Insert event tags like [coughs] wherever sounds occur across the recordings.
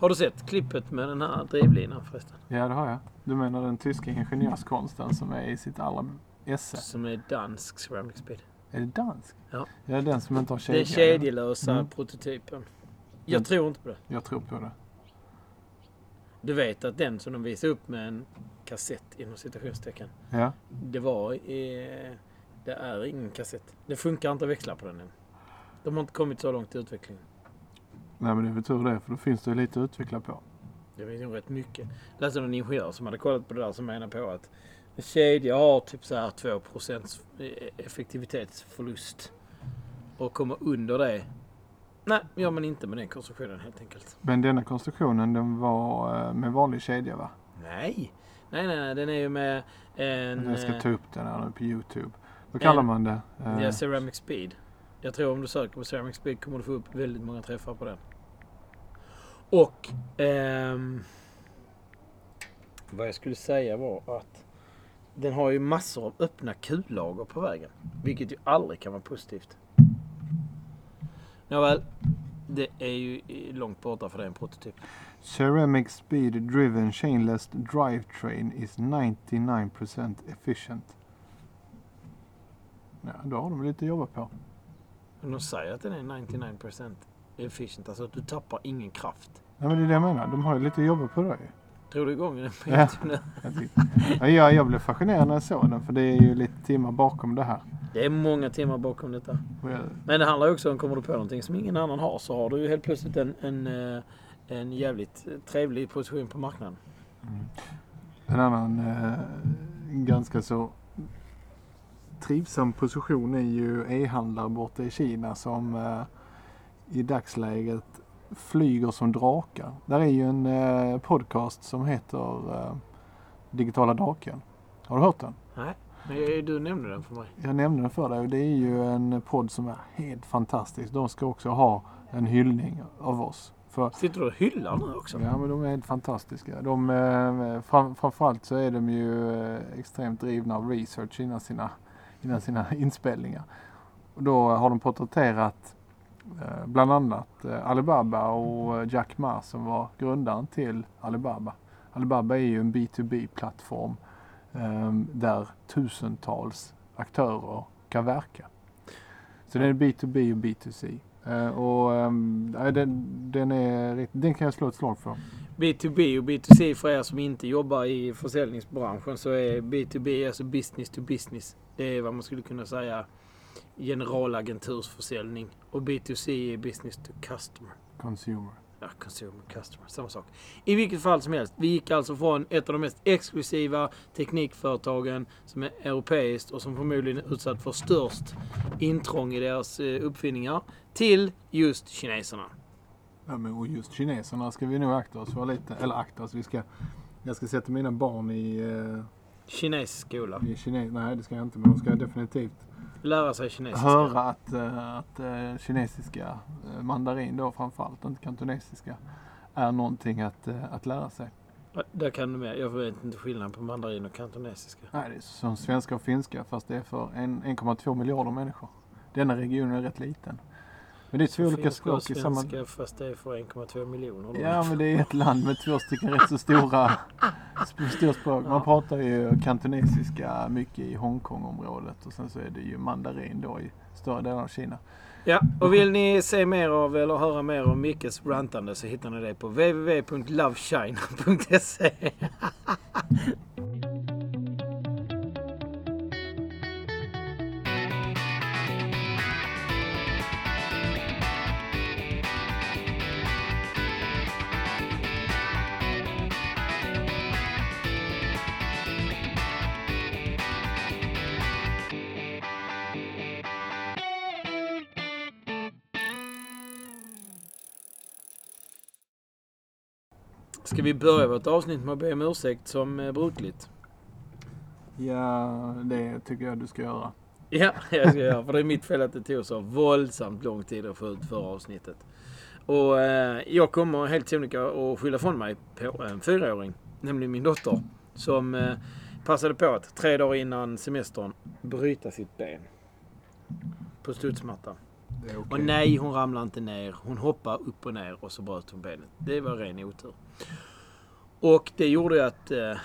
Har du sett klippet med den här drivlinan förresten? Ja, det har jag. Du menar den tyska ingenjörskonsten som är i sitt allra esse? Som är dansk ceramic speed. Är det dansk? Ja. Ja, den som inte har kedja. Den kedjelösa Mm. prototypen. Jag Den- tror inte på det. Jag tror på det. Du vet att den som de visade upp med en kassett inom citationstecken. Ja. Det var... Eh, det är ingen kassett. Det funkar inte att växla på den än. De har inte kommit så långt i utvecklingen. Nej, men det är väl tur det, för då finns det lite att utveckla på. Det finns nog rätt mycket. Jag läste en ingenjör som hade kollat på det där som menar på att en kedja har typ så här 2% effektivitetsförlust. Och kommer under det. Nej, gör man inte med den konstruktionen helt enkelt. Men denna konstruktionen, den var eh, med vanlig kedja va? Nej, nej, nej, nej. den är ju med en... Jag ska eh, ta upp den här nu på Youtube. Vad kallar en- man det? Eh, Ja, Ceramic Speed. Jag tror om du söker på Ceramic Speed kommer du få upp väldigt många träffar på den. Och ehm, vad jag skulle säga var att den har ju massor av öppna kullager på vägen. Vilket ju aldrig kan vara positivt. Nåväl, det är ju långt borta för det är en prototyp. Ceramic speed driven chainless drivetrain is 99% efficient. Ja, då har de lite att jobba på. Men de säger att den är 99% efficient. Alltså att du tappar ingen kraft. Ja, men det är det jag menar. De har ju lite att jobba på ju. Tror du igång den på Ja. Nu? Ja, jag, jag blev fascinerad när jag såg den för det är ju lite timmar bakom det här. Det är många timmar bakom detta. Men det handlar ju också om, kommer du på någonting som ingen annan har så har du ju helt plötsligt en, en, eh, en jävligt trevlig position på marknaden. En annan eh, ganska så trivsam position är ju e-handlare borta i Kina som eh, i dagsläget flyger som drakar. Där är ju en eh, podcast som heter eh, Digitala draken. Har du hört den? Nej, men du nämnde den för mig. Jag nämnde den för dig och det är ju en podd som är helt fantastisk. De ska också ha en hyllning av oss. För Sitter du och hyllar nu också? Ja men de är helt fantastiska. De, eh, fram, framförallt så är de ju eh, extremt drivna av research innan sina, innan sina inspelningar. Och då har de porträtterat Eh, bland annat eh, Alibaba och eh, Jack Ma som var grundaren till Alibaba. Alibaba är ju en B2B-plattform ehm, där tusentals aktörer kan verka. Så det är B2B och B2C. Och ehm, den, den, är, den kan jag slå ett slag för. B2B och B2C för er som inte jobbar i försäljningsbranschen så är B2B alltså business to business. Det är vad man skulle kunna säga generalagentursförsäljning. Och B2C är business to customer. Consumer. Ja, consumer, customer, samma sak. I vilket fall som helst. Vi gick alltså från ett av de mest exklusiva teknikföretagen som är europeiskt och som förmodligen är utsatt för störst intrång i deras eh, uppfinningar till just kineserna. Ja, men och just kineserna ska vi nog akta oss för lite. Eller akta oss. Vi ska, jag ska sätta mina barn i, eh, Kinesisk skola. i kines... Nej det ska jag inte. Men de ska definitivt Lära sig kinesiska. höra att, eh, att eh, kinesiska, eh, mandarin då framförallt, inte kantonesiska, är någonting att, att lära sig. Där kan du med. Jag vet inte skillnad på mandarin och kantonesiska. Nej, det är som svenska och finska fast det är för en- 1,2 miljarder människor. Denna regionen är rätt liten. Men det är två olika Finska och språk i samma... svenska fast det är för 1,2 miljoner. då. Ja, men det är ett land med två stycken rätt så stora sp- stora språk. Man pratar ju kantonesiska mycket i Hongkong-området och sen så är det ju mandarin då i större delar av Kina. Ja, och vill ni se mer av eller höra mer om Mickes rantande så hittar ni det på www.lovechina.se. [laughs] vi börja vårt avsnitt med att be om ursäkt som eh, brukligt? Ja, det tycker jag du ska göra. Ja, [laughs] jag ska göra. För det är mitt fel att det tog så våldsamt lång tid att få ut förra avsnittet. Och eh, jag kommer helt sonika att skylla från mig på en fyraåring. Nämligen min dotter. Som eh, passade på att tre dagar innan semestern bryta sitt ben. På studsmattan. Okej. Och nej, hon ramlade inte ner. Hon hoppade upp och ner och så bröt hon benet. Det var ren otur. Och det gjorde ju att eh,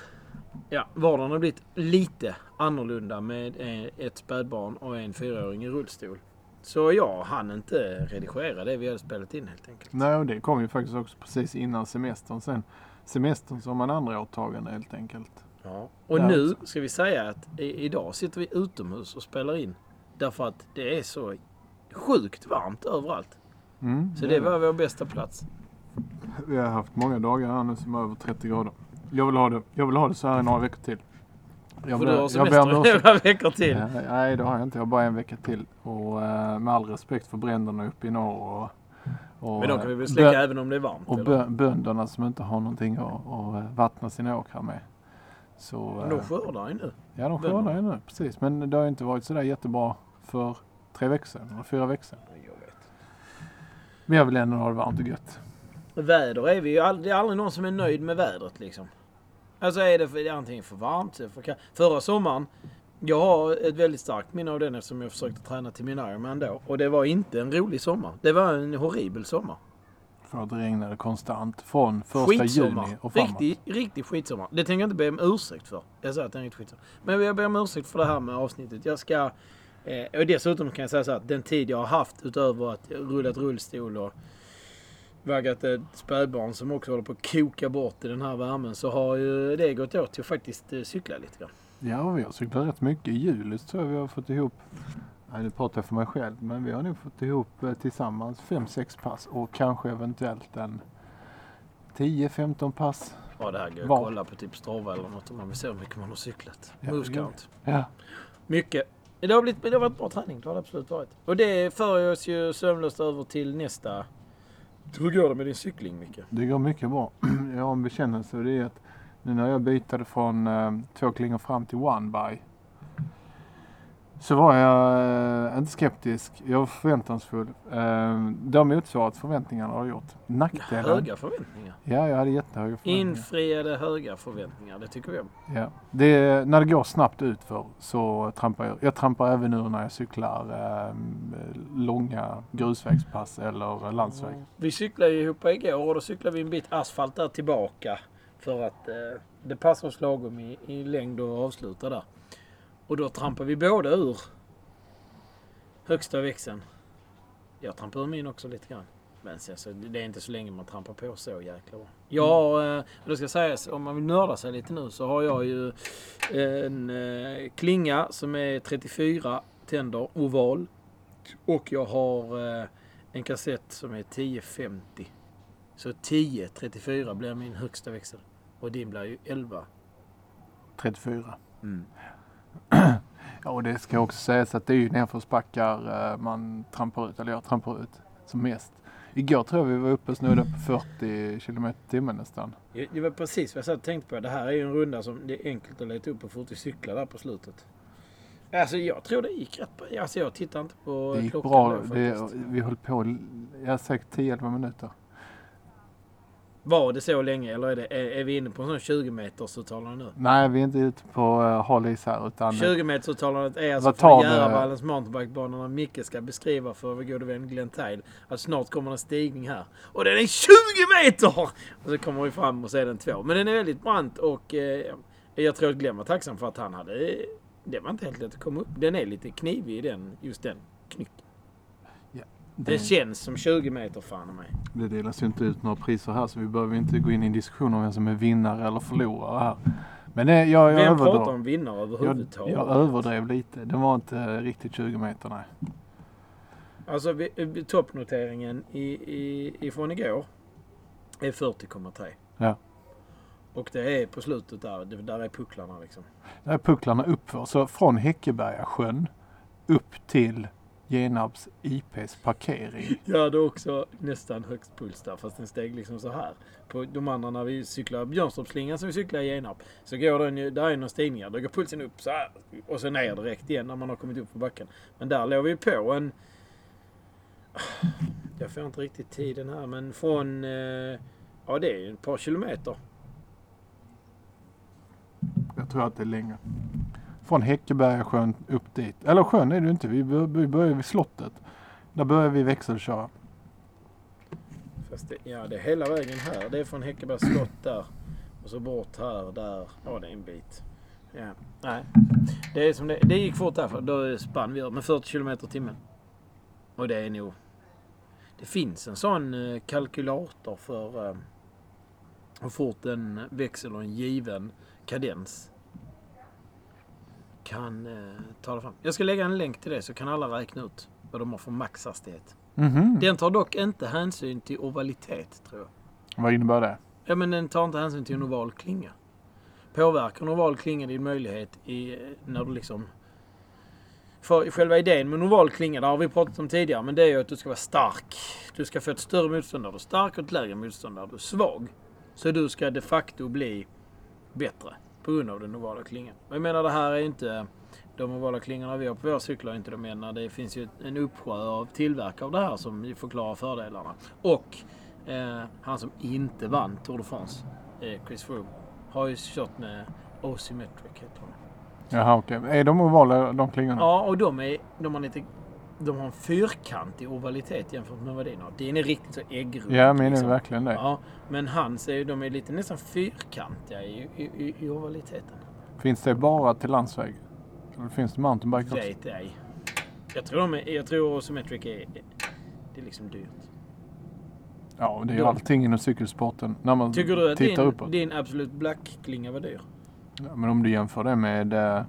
ja, vardagen har blivit lite annorlunda med eh, ett spädbarn och en fyraåring i rullstol. Så jag hann inte redigera det vi hade spelat in helt enkelt. Nej, och det kom ju faktiskt också precis innan semestern sen. Semestern som en andra åtagande helt enkelt. Ja. Och nu ska vi säga att i, idag sitter vi utomhus och spelar in. Därför att det är så sjukt varmt överallt. Mm, Så det var vår bästa plats. Vi har haft många dagar här nu som är över 30 grader. Jag vill ha det, jag vill ha det så här i några veckor till. Jag För du har semester i några veckor till. Nej, det har jag inte. Jag har bara en vecka till. Och eh, med all respekt för bränderna uppe i norr och, och, Men de kan vi eh, väl släcka bö- även om det är varmt? och eller? bö, bönderna som inte har någonting att, att eh, vattna sina åkrar med. Så, Men de eh, skördar ju nu. ja, de skördar ju nu. Precis. Men det har ju inte varit sådär jättebra för tre veckor sedan, eller fyra veckor sedan. Jag vet. Men jag vill ändå ha det varmt och gött. Väder är vi ju aldrig, det är aldrig någon som är nöjd med vädret liksom. Alltså är det, för, det är antingen för varmt eller för kallt. Förra sommaren, jag har ett väldigt starkt minne av den eftersom jag försökte träna till min Ironman då. Och det var inte en rolig sommar. Det var en horribel sommar. För att det regnade konstant från första Skitsommar. juni och framåt. Riktig, riktig skitsommar. Det tänker jag inte be om ursäkt för. Jag säger att det är en riktig skitsommar. Men jag ber om ursäkt för det här med avsnittet. Jag ska... Eh, och dessutom kan jag säga så att den tid jag har haft utöver att rullat rullstol och vaggat ett spädbarn som också håller på att koka bort i den här värmen så har ju det gått åt till att faktiskt eh, cykla lite grann. Ja, vi har cyklat rätt mycket. I juli så tror jag vi har fått ihop, nej nu pratar jag för mig själv, men vi har nog fått ihop eh, tillsammans 5-6 pass och kanske eventuellt en 10-15 pass. Ja, det här går att kolla på typ Strava eller något om man vill se hur mycket man har cyklat. Ja, Moves det gör count. Ja, Mycket. Det har, blivit, det har varit bra träning. Det har det absolut varit. Och det för oss ju sömlöst över till nästa... Hur går det med din cykling, Micke? det går mycket bra. [clears throat] Jag har en bekännelse och det är att nu när jag bytte från eh, två klingor fram till one by så var jag eh, inte skeptisk. Jag var förväntansfull. Eh, det har motsvarat förväntningarna har gjort. Nackdelen? Höga förväntningar. Ja, jag hade jättehöga förväntningar. Infriade höga förväntningar. Det tycker vi om. Ja. Det, när det går snabbt utför så trampar jag. Jag trampar även ur när jag cyklar eh, långa grusvägspass eller landsväg. Vi cyklade ju ihop igår och då cyklade vi en bit asfalt där tillbaka. För att eh, det passar oss lagom i, i längd och avsluta där. Och då trampade vi båda ur högsta växeln. Jag trampade ur min också lite grann. Men sen så, det är inte så länge man trampar på så jäkla bra. Ja, eh, det ska sägas om man vill nörda sig lite nu så har jag ju en eh, klinga som är 34 tänder oval. Och jag har eh, en kassett som är 1050. Så 1034 blir min högsta växel. Och din blir ju 11. 34. Mm. Ja, och det ska också sägas att det är ju nedförsbackar eh, man trampar ut, eller jag trampar ut som mest. Igår tror jag vi var uppe och snudde på 40 km i timmen nästan. Det var precis vad jag satt och tänkte på. Det här är ju en runda som det är enkelt att leta upp och fort cykla där på slutet. Alltså jag tror det gick rätt bra. Alltså jag tittar inte på Det gick klockan bra. då Det, vi höll på, ja säkert 10-11 minuter. Var det så länge eller är, det, är, är vi inne på en sån 20 meters uttalande nu? Nej, vi är inte ute på uh, Hollies här utan 20 meters uttalandet är alltså från? Järvallens mountainbikebana när Micke ska beskriva för vår gode vän Glenn Tile att snart kommer en stigning här. Och den är 20 meter! Och så kommer vi fram och så är den två. Men den är väldigt brant och eh, jag tror att Glenn var tacksam för att han hade... Det var inte helt lätt att komma upp. Den är lite knivig i den, just den knycken. Det, känns som 20 meter fan mig. det delas ju inte ut några priser här så vi behöver inte gå in i en diskussion om vem som är vinnare eller förlorare här. Men det, jag, jag, Vem överdrev, pratar om vinnare jag, överhuvudtaget? jag överdrev lite. Den var inte riktigt 20 meter nej. Alltså vi- vi- toppnoteringen i, i, ifrån igår är 40,3. Ja. Och det är på slutet där, där är pucklarna liksom. Där är pucklarna uppför. Så från Häckebergasjön upp till Genarps IPs parkering. [laughs] Jag hade också nästan högst puls där fast den steg liksom så här. På de andra när vi cyklar Björnstorpsslingan som vi cyklar i Genarp så går den ju, där är några stigningar. Då går pulsen upp så här och så ner direkt igen när man har kommit upp på backen. Men där låg vi på en... [sighs] Jag får inte riktigt tiden här men från... eh, Ja det är ett par kilometer. Jag tror att det är längre. Från Häckebergasjön upp dit. Eller sjön är det ju inte. Vi börjar vid slottet. Där börjar vi växelköra. Fast det, ja, det är hela vägen här. Det är från Häckebergs slott där. Och så bort här, där. Ja, det är en bit. Ja, nej. Det, är som det, det gick fort därför. Då spann vi med 40 km i timmen. Och det är nog... Det finns en sån eh, kalkylator för eh, hur fort en växel och en given kadens kan eh, ta det fram. Jag ska lägga en länk till det så kan alla räkna ut vad de har för maxhastighet. Mhm. Den tar dock inte hänsyn till ovalitet, tror jag. Vad innebär det? Ja, men den tar inte hänsyn till en oval klinga. Påverkar en oval klinga din möjlighet i, när du liksom... För själva idén med en oval klinga, det har vi pratat om tidigare, men det är ju att du ska vara stark. Du ska få ett större motstånd där du är stark och ett lägre motstånd där du är svag. Så du ska de facto bli bättre på grund av den ovala klingan. Och jag menar, det här är inte... De ovala klingorna vi har på våra cyklar är inte de enda. Det finns ju en uppsjö av tillverkare av det här som förklarar fördelarna. Och eh, han som inte vann Tour de France, eh, Chris Froome, har ju kört med Asymmetric heter de. Jaha okej. Är de ovala de klingorna? Ja, och de, är, de har lite... De har en fyrkantig ovalitet jämfört med vad din har. Din är riktigt så äggrund. Ja, men är liksom. verkligen det. Ja, men hans är ju, de är lite nästan fyrkantiga i, i, i, i ovaliteten. Finns det bara till landsväg? Eller finns det mountainbike också? Vet ej. Jag tror, de är, jag tror Symmetric är, det är liksom dyrt. Ja, det är ju allting inom cykelsporten. När man Tycker du att tittar din, uppåt. din Absolut Black-klinga var dyr? Ja, men om du jämför det med eh,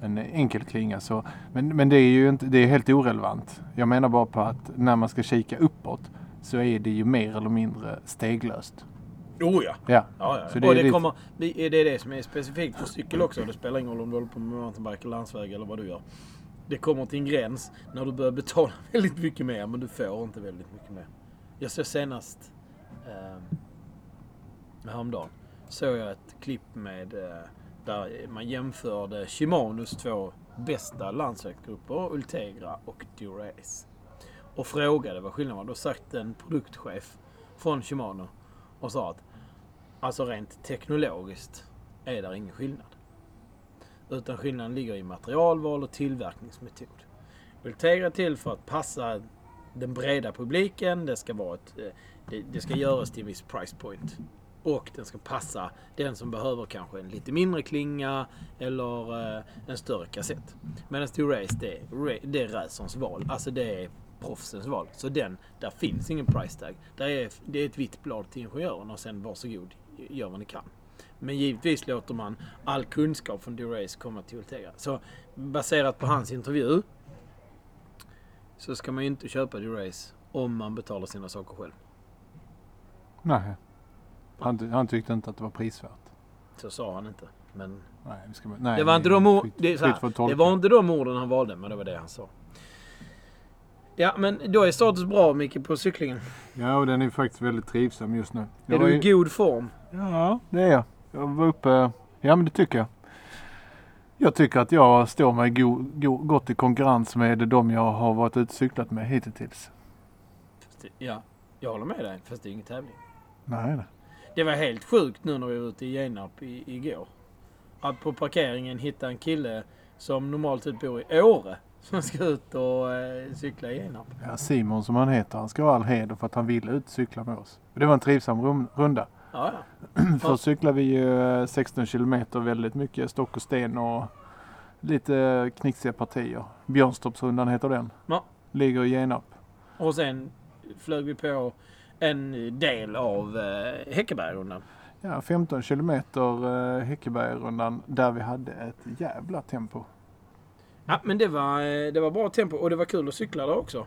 en enkel klinga så. Men, men det är ju inte, det är helt orelevant. Jag menar bara på att när man ska kika uppåt så är det ju mer eller mindre steglöst. Oh ja! Ja, Ja, ja. Så det och är det, lite- kommer, det är det som är specifikt för cykel också. Det spelar ingen roll om du håller på med mountainbike landsväg eller vad du gör. Det kommer till en gräns när du börjar betala [laughs] väldigt mycket mer, men du får inte väldigt mycket mer. Jag såg senast eh, häromdagen såg jag ett klipp med eh, där man jämförde Shimanos två bästa landsvägsgrupper, Ultegra och Durace. Och frågade vad skillnaden var. Då satt en produktchef från Shimano och sa att Alltså rent teknologiskt är där ingen skillnad. Utan skillnaden ligger i materialval och tillverkningsmetod. Ultegra är till för att passa den breda publiken. Det ska, vara ett, eh, det, det ska göras till en viss price point. Och den ska passa den som behöver kanske en lite mindre klinga eller eh, en större kassett. Medan Durace det, är det är racerns val. Alltså det är proffsens val. Så den, där finns ingen price tag. Där är, det är ett vitt blad till ingenjören och sen varsågod, gör vad ni kan. Men givetvis låter man all kunskap från Durace komma till Ultegra. Så baserat på hans intervju så ska man ju inte köpa Durace om man betalar sina saker själv. nej. Han, han tyckte inte att det var prisvärt. Så sa han inte. Men Nej, ska, nej det var inte de ord, det, är här, det var inte de orden han valde, men det var det han sa. Ja, men då är status bra Micke på cyklingen. Ja, och den är faktiskt väldigt trivsam just nu. Är Jag var du i ju- god form? Ja, det är jag. Jag var uppe... Ja, men det tycker jag. Jag tycker att jag står mig go, go, gott i konkurrens med de jag har varit ute och cyklat med hittills. Ja, jag håller med dig. Fast det är ingen tävling. Nej, nej. Det var helt sjukt nu när vi var ute i Genarp i, igår. Att på parkeringen hitta en kille som normalt sett bor i Åre. Som ska ut och eh, cykla i Genarp. Ja, Simon som han heter, han ska ha all heder för att han ville ut och cykla med oss. Det var en trivsam rum, runda. Ja, ja. [clears throat] Först cyklade vi ju eh, 16 kilometer, väldigt mycket stock och sten och lite knixiga partier. Björnstorpsrundan heter den. Ja. Ligger i Genarp. Och sen flög vi på en del av eh, Häckebergrundan. Ja, 15 kilometer eh, Häckebergrundan där vi hade ett jävla tempo. Ja, men det var, eh, det var bra tempo och det var kul att cykla där också.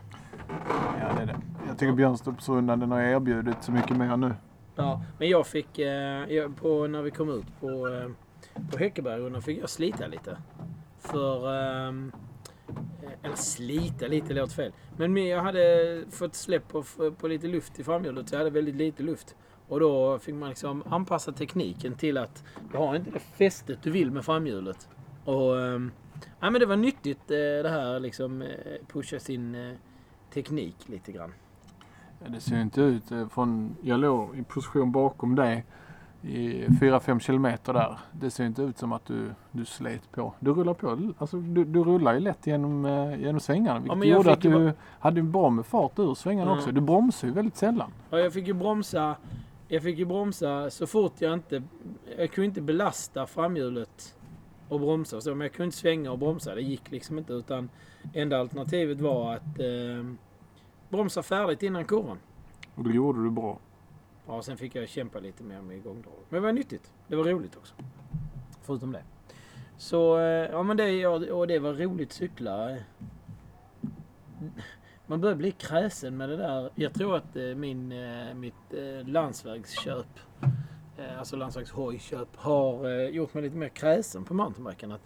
Ja, det är det. Jag tycker Björnstorpsrundan den har erbjudit så mycket mer nu. Ja, men jag fick, eh, på, när vi kom ut på, eh, på Häckebergrundan fick jag slita lite. För, ehm, eh, Eh, eller slita lite låter fel. Men jag hade fått släpp på, på lite luft i framhjulet så jag hade väldigt lite luft. Och då fick man liksom anpassa tekniken till att du har inte det fästet du vill med framhjulet. Och ehm, ja, men det var nyttigt eh, det här liksom eh, pusha sin teknik lite grann. Ja, det ser inte ut från... Jag låg i position bakom dig i 4-5 kilometer där. Det ser inte ut som att du, du slet på. Du rullar på. Alltså, du, du rullar ju lätt genom, eh, genom svängarna. Vilket jag gjorde att du bara- hade en bra med fart ur svängarna Mm. också. Du bromsar ju väldigt sällan. Ja, jag fick ju bromsa. Jag fick ju bromsa så fort jag inte... Jag kunde inte belasta framhjulet och bromsa. Så, men jag kunde inte svänga och bromsa. Det gick liksom inte. Utan enda alternativet var att eh, bromsa färdigt innan kurvan. Och det gjorde du bra. Ja, sen fick jag kämpa lite mer med igångdraget. Men det var nyttigt. Det var roligt också. Förutom det. Så, eh, ja men det, och det var roligt cykla. Man börjar bli kräsen med det där. Jag tror att eh, min, eh, mitt landsvägsköp, alltså landsvägshojköp, har gjort mig lite mer kräsen på mountainbiken. Att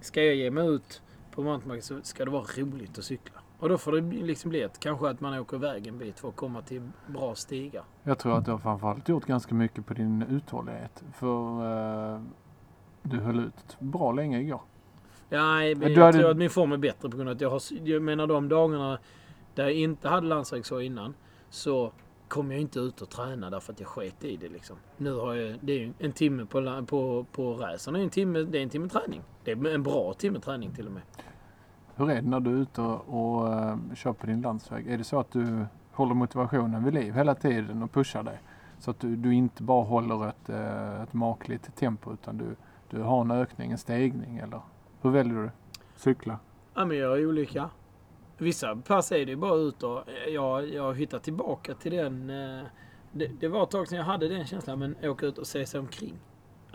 ska jag ge mig ut på mountainbike så ska det vara roligt att cykla. Och då får det liksom bli ett, kanske att man åker iväg en bit för att komma till bra stigar. Jag tror att du har framförallt gjort ganska mycket på din uthållighet. För eh, du höll ut bra länge igår. Nej, men jag hade- tror att min form är bättre på grund av att jag har... Jag menar de dagarna där jag inte hade landsvägshoj innan så kom jag inte ut och träna därför att jag sket i det liksom. Nu har jag... Det är en timme på, på, på racen. Det är en timme, det är en timme träning. Det är en bra timme träning till och med. Hur är det när du är ute och, och eh, kör på din landsväg? Är det så att du håller motivationen vid liv hela tiden och pushar dig? Så att du, du inte bara håller ett, eh, ett makligt tempo utan du, du har en ökning, en stegning eller hur väljer du? Cykla? Ja, men jag är olika. Vissa pass är det ju bara ut och eh, jag, jag hittar tillbaka till den... Det, det var ett tag sedan jag hade den känslan, men åka ut och se sig omkring.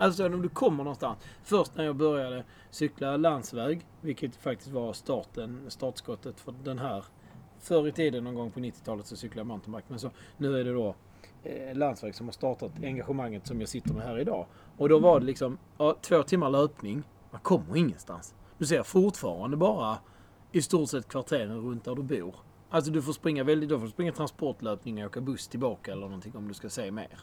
Alltså om du kommer någonstans. Först när jag började cykla landsväg, vilket faktiskt var starten, startskottet för den här. Förr i tiden någon gång på 90-talet så cyklade jag mountainbike, men så nu är det då eh, landsväg som har startat engagemanget som jag sitter med här idag. Och då var det liksom ja, två timmar löpning. Man kommer ingenstans. Du ser fortfarande bara i stort sett kvarteren runt där du bor. Alltså du får springa väldigt, du får springa transportlöpning och åka buss tillbaka eller någonting om du ska se mer.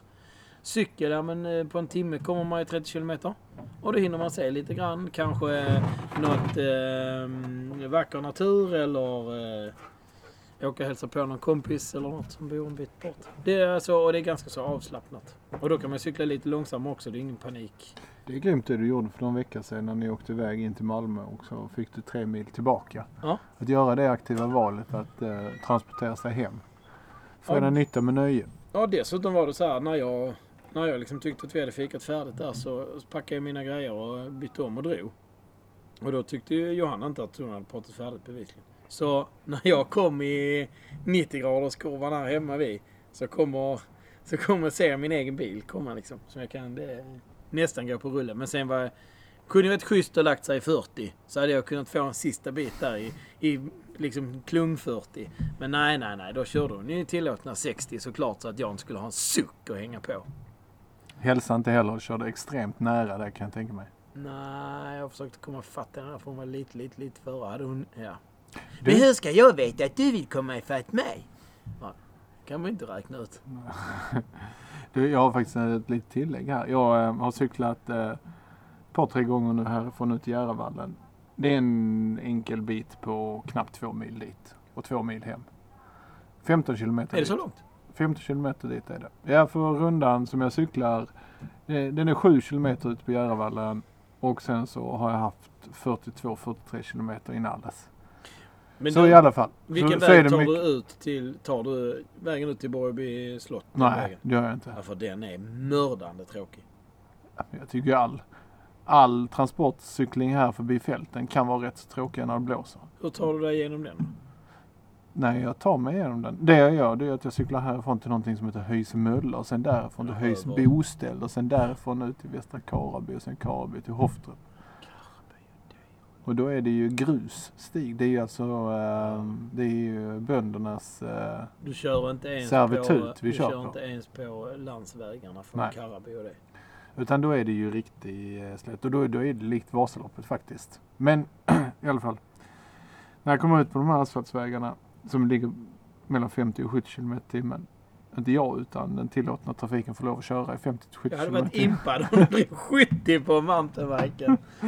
Cykel, ja men eh, på en timme kommer man ju 30 kilometer. Och då hinner man se lite grann. Kanske eh, något eh, vacker natur eller eh, åka och hälsa på någon kompis eller något som bor en bit bort. Det är alltså, och det är ganska så avslappnat. Och då kan man cykla lite långsammare också, det är ingen panik. Det är grymt det du gjorde för någon vecka sedan när ni åkte iväg in till Malmö och så fick du tre mil tillbaka. Ja. Att göra det aktiva valet att eh, transportera sig hem. Förena Ja. nytta med nöje. Ja, dessutom var det så här när jag, när jag liksom tyckte att vi hade fikat färdigt där så packade jag mina grejer och bytte om och drog. Och då tyckte ju Johanna inte att hon hade pratat färdigt bevisligen. Så när jag kom i 90 graderskurvan här hemma vid så kommer, så kommer se min egen bil komma liksom. Så jag kan det, nästan gå på rullen. Men sen var jag, kunde jag varit schysst och lagt sig i 40 så hade jag kunnat få en sista bit där i, i liksom klung 40. Men nej, nej, nej. Då körde hon ju tillåtna 60 såklart så att jag inte skulle ha en suck att hänga på. Hälsa inte heller och körde extremt nära där kan jag tänka mig. Nej, jag försökte komma fatt henne för hon var lite, lite, lite före. Hade hon, ja. Du- Men hur ska jag veta att du vill komma ifatt mig? Ja, kan man inte räkna ut. [laughs] Du, jag har faktiskt ett litet tillägg här. Jag eh, har cyklat eh, ett par, tre gånger nu härifrån ut till Järvavallen. Det är en enkel bit på knappt två mil dit och två mil hem. 15 kilometer Är det så dit. långt? 15 kilometer dit är det. Ja, för rundan som jag cyklar, eh, den är 7 kilometer ut på Järvavallen och sen så har jag haft 42-43 kilometer inalles. Men Så då, i alla fall. vilken så, så väg det tar mycket... du ut till? Tar du vägen ut till Borrby slott? Nej, vägen? det gör jag inte. Ja, för den är mördande tråkig. Jag tycker all, all transportcykling här förbi fälten kan vara rätt så tråkig när det blåser. Hur tar du dig igenom den? Nej, jag tar mig igenom den. Det jag gör det är att jag cyklar härifrån till någonting som heter Höjs mölla och sen därifrån till Höjs boställ och sen därifrån ut till Västra Karaby och sen Karaby till Hofstrup. Och då är det ju grusstig. Det är ju alltså eh, det är ju böndernas eh, Du kör inte ens Servitut på, vi du kör kör på. inte ens på landsvägarna från Nej. Karraby och det. Utan då är det ju riktig eh, slätt och då, då är det likt Vasaloppet faktiskt. Men [clears throat] i alla fall. När jag kommer ut på de här asfaltsvägarna som ligger mellan 50 och 70 km i timmen. Inte jag utan den tillåtna trafiken får lov att köra i 50 till 70 Jag hade km varit impad om du drev 70 på mountainbiken. [laughs]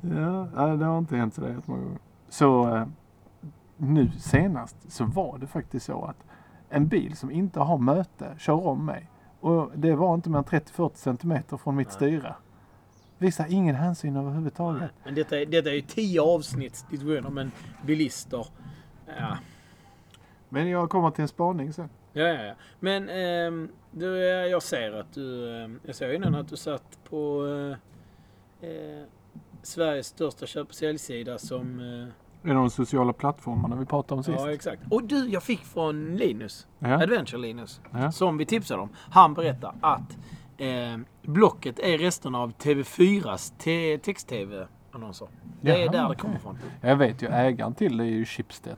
Ja, nej, det har inte hänt sådär jättemånga gånger. Så eh, nu senast så var det faktiskt så att en bil som inte har möte kör om mig. Och det var inte mer än 30-40 centimeter från mitt Nej. styre. Visar ingen hänsyn överhuvudtaget. Men detta, detta är ju tio avsnitts diskussioner men bilister. Ja, Men jag kommer till en spaning sen. ja, ja. ja. Men ehm, du, eh, jag ser att du... ehm, jag såg innan att du satt på eh, eh, Sveriges största köp och säljsida som... Eh, Det är de sociala plattformarna vi pratade om sist. ja, exakt. Och du, jag fick från Linus. Ja. Adventure Linus. Ja. Som vi tipsade om. Han berättar att eh, Blocket är resten av TV4s te- text-tv-annonser. Det är där det okej. kommer ifrån. Jag vet ju ägaren till det är ju Schibsted.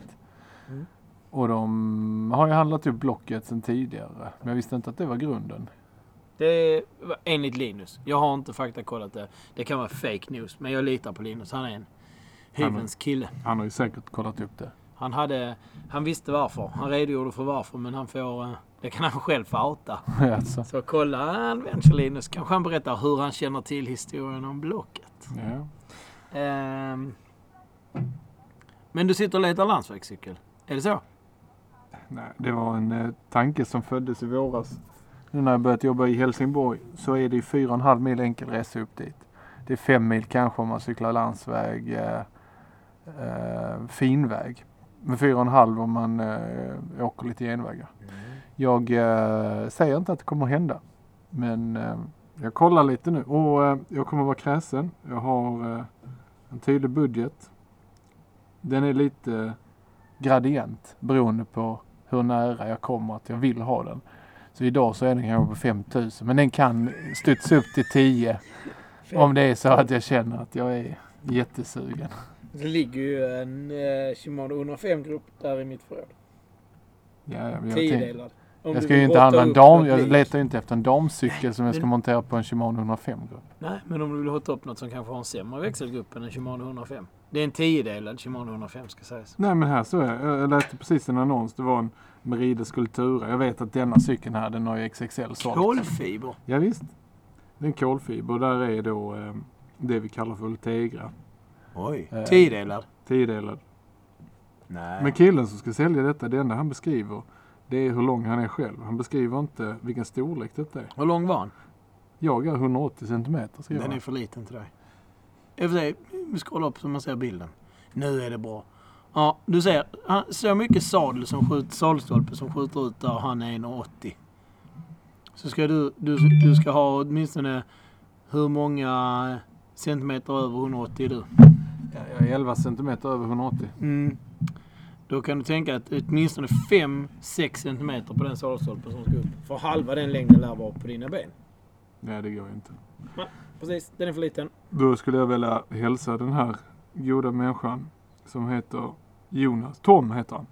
Och de har ju handlat upp Blocket sedan tidigare. Men jag visste inte att det var grunden. Det var enligt Linus. Jag har inte faktakollat det. Det kan vara fake news. Men jag litar på Linus. Han är en hyvens kille. Han har ju säkert kollat upp det. Han, hade, han visste varför. Han redogjorde för varför. Men han får... eh, Det kan han själv få outa. [laughs] alltså. Så kolla Adventure Linus. Kanske han berättar hur han känner till historien om Blocket. ja. Ehm. Men du sitter och letar landsvägscykel? Är det så? Nej, det var en eh, tanke som föddes i våras. Nu när jag börjat jobba i Helsingborg så är det fyra och en halv mil enkel resa upp dit. Det är fem mil kanske om man cyklar landsväg, eh, eh, finväg. Men fyra och en halv om man eh, åker lite genvägar. Jag eh, säger inte att det kommer att hända. Men eh, jag kollar lite nu och eh, jag kommer att vara kräsen. Jag har en tydlig budget. Den är lite gradient beroende på hur nära jag kommer att jag vill ha den. Så idag så är den kanske på 5000 men den kan studsa upp till 10 om det är så att jag känner att jag är jättesugen. Det ligger ju en eh, Shimano 105-grupp där i mitt förråd. Ja, Tiodelad. Om jag ska ju inte handla en dam, jag letar ju inte efter en damcykel som jag ska montera på en Shimano 105-grupp. Nej, men om du vill hotta upp något som kanske har en sämre växelgrupp än en Shimano 105. Det är en tiodelad Shimano 105 ska sägas. Nej men här så är jag. Jag läste precis en annons. Det var en Meride Sculptura. Jag vet att denna cykeln här den har ju XXL sålt. Kolfiber. Ja, visst. Det är en kolfiber och där är då eh, det vi kallar för Ultegra. Oj. Eh. Tiodelad. Tiodelad. Nej. Men killen som ska sälja detta, det enda han beskriver det är hur lång han är själv. Han beskriver inte vilken storlek detta är. Hur lång var han? Jag är 180 centimeter Den är han. för liten till dig. Och sig, vi scrollar upp så man ser bilden. Nu är det bra. Ja, du ser. Han, så mycket sadel som skjuter, sadelstolpe som skjuter ut där han är 1,80. Så ska du, du, du ska ha åtminstone hur många centimeter över 180 är du? Ja, jag är 11 centimeter över 180. Mm. Då kan du tänka att åtminstone 5-6 centimeter på den sadelstolpen som ska upp. För halva den längden lär vara på dina ben. Nej, det går inte. Precis, den är för liten. Då skulle jag vilja hälsa den här goda människan som heter Jonas. Tom heter han.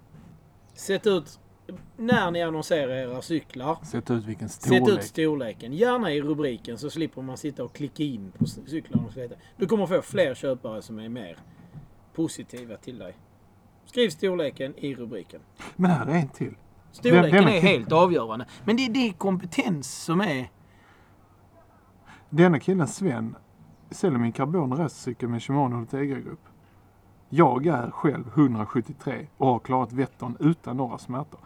Sätt ut, när ni annonserar era cyklar, Sätt ut vilken sätt storlek. ut storleken. Gärna i rubriken så slipper man sitta och klicka in på cyklarna. Du kommer få fler köpare som är mer positiva till dig. Skriv storleken i rubriken. Men här är en till. Storleken vem är helt avgörande. Men det, det är kompetens som är... Denna killen Sven säljer min karbon racercykel med Shimano Ultegra-grupp. Jag är själv 173 och har klarat Vättern utan några smärtor.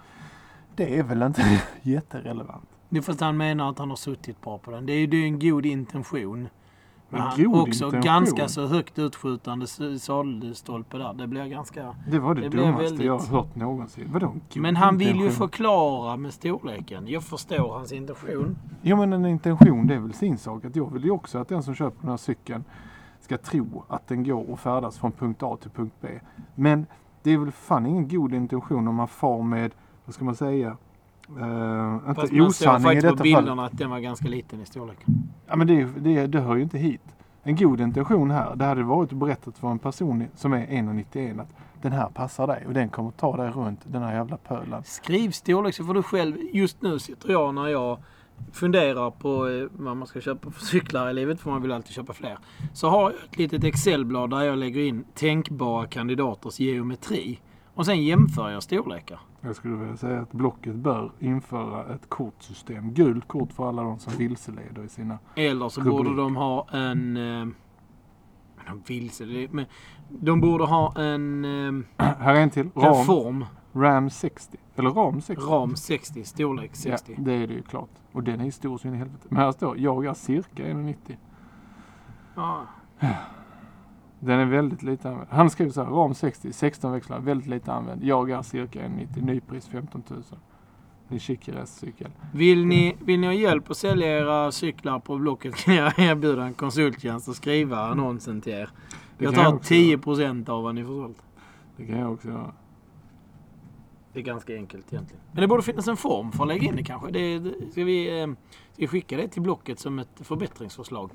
Det är väl inte [laughs] jätterelevant? Det är för att han menar att han har suttit bra på den. Det är ju en god intention. Men En han, god också intention? ganska så högt utskjutande sadelstolpe där. Det blir ganska... Det var det, Det blev dummaste väldigt- jag har hört någonsin. Vadå Men han vill ju intention? förklara med storleken. Jag förstår hans intention. Jo men en intention det är väl sin sak. Att jag vill ju också att den som köper den här cykeln ska tro att den går och färdas från punkt A till punkt B. Men det är väl fan ingen god intention om man far med, vad ska man säga, uh, inte Fast man såg osanning i faktiskt på bilderna fall. att den var ganska liten i storlek. Ja men det, det, det hör ju inte hit. En god intention här, det hade varit berättat för en person som är 1,91 att den här passar dig och den kommer ta dig runt den här jävla pölen. Skriv storlek så får du själv... Just nu sitter jag när jag funderar på eh, vad man ska köpa för cyklar i livet, för man vill alltid köpa fler. Så har jag ett litet Excelblad där jag lägger in tänkbara kandidaters geometri. Och sen jämför jag storlekar. Jag skulle vilja säga att Blocket bör införa ett kortsystem. Gult kort för alla de som vilseleder i sina... Eller så Rubrik. borde de ha en... Eh, de vilse, det- men de borde ha en eh, Här är en till. Ram. reform Ram 60. Eller Ram 60. Ram 60, storlek 60. Ja, det är det ju klart. Och den är stor så in i helvete. Men här står, jag är cirka 1,90. Ja. Den är väldigt lite använd. Han skriver så här, ram 60, 16 växlar, väldigt lite använd. Jag är cirka 1,90, nypris 15 000. Det är cykel. Vill, ni, vill ni ha hjälp att sälja era cyklar på Blocket kan jag [laughs] erbjuda en konsulttjänst och skriva annonsen till er. Det Jag tar också 10% av vad ni får sålt. Det kan jag också göra. Det är ganska enkelt egentligen. Men det borde finnas en form för att lägga in det kanske. Det, det, ska, vi, eh, ska vi skicka det till Blocket som ett förbättringsförslag?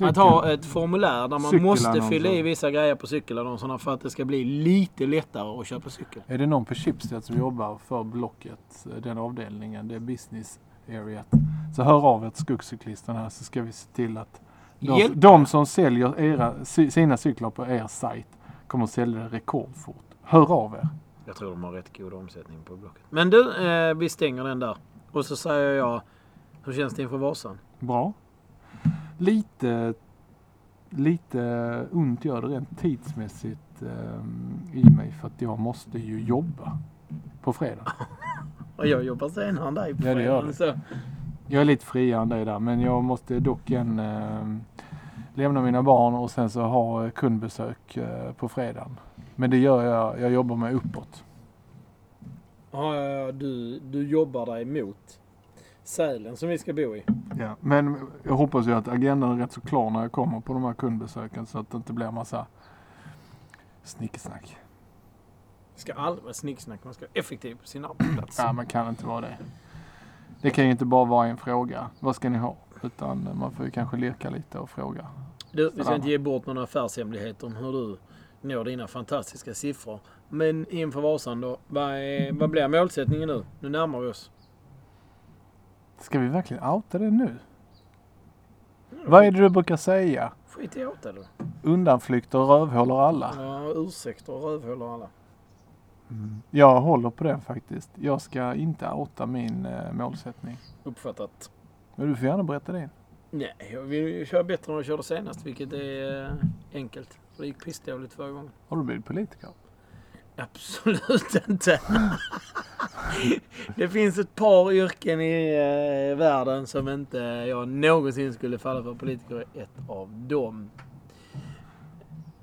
Att ha ett formulär där man måste fylla i vissa grejer på cykelannonserna för att det ska bli lite lättare att köpa cykel. Är det någon på Schibsted som jobbar för Blocket, eh, den avdelningen, det är business area. Så hör av er till skogscyklisterna så ska vi se till att de, de som säljer era, sina cyklar på er sajt kommer att sälja det rekordfort. Hör av er. Jag tror de har rätt god omsättning på Blocket. Men du, eh, vi stänger den där. Och så säger jag, hur känns det inför Vasan? Bra. Lite, lite ont gör det rent tidsmässigt eh, i mig för att jag måste ju jobba på fredag. [laughs] Och jag jobbar senare än dig på Ja, det fredagen, så. Jag är lite friare än dig där men jag måste dock en, eh, lämna mina barn och sen så ha kundbesök eh, på fredagen. Men det gör jag, jag jobbar mig uppåt. Ja, ja, ja, du, du jobbar dig mot Sälen som vi ska bo i. Ja. Men jag hoppas ju att agendan är rätt så klar när jag kommer på de här kundbesöken så att det inte blir massa snicksnack. Det ska aldrig vara snicksnack. Man ska vara effektiv på sin arbetsplats. Ja, man kan inte vara det. Det kan ju inte bara vara en fråga. Vad ska ni ha? Utan man får ju kanske leka lite och fråga. Du, vi ska inte ge bort några affärshemligheter om hur du når dina fantastiska siffror. Men inför Vasan då, vad, är, vad blir målsättningen nu? Nu närmar vi oss. Ska vi verkligen outa det nu? Vad är det du brukar säga? Skit i det då. Undanflykter rövhåller alla. Ja, ursäkter och rövhål alla. Jag håller på den faktiskt. Jag ska inte outa min eh, målsättning. Uppfattat. Men du får gärna berätta din. Nej, jag vill köra bättre än jag körde senast, vilket är eh, enkelt. För det gick pissdåligt förra gången. Har du blivit politiker? Absolut inte. det finns ett par yrken i eh, världen som inte jag någonsin skulle falla för. Politiker är ett av dem.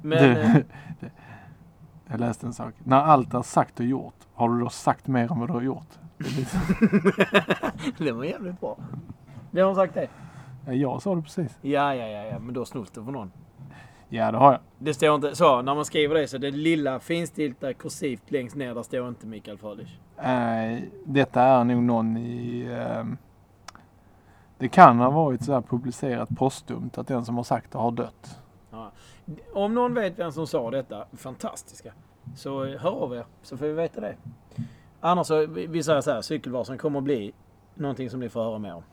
Men Det- eh, [laughs] Jag läste en sak. När allt är sagt och gjort, har du då sagt mer än vad du har gjort? Det [laughs] var jävligt bra. Vem har sagt det? Ja, Jag sa det precis. Ja, ja, ja, ja, men då snott det från någon. Ja, det har jag. Det står inte så. När man skriver det så det lilla finstilta kursivt längst ner, där står inte Mikael Frölich. Eh, detta är nog någon i... ehm, det kan ha varit så här publicerat postumt att den som har sagt det har dött. Ja. Om någon vet vem som sa detta, fantastiska, så hör av er så får vi veta det. Annars så, vi säger så här, cykelvasan kommer att bli någonting som ni får höra mer om.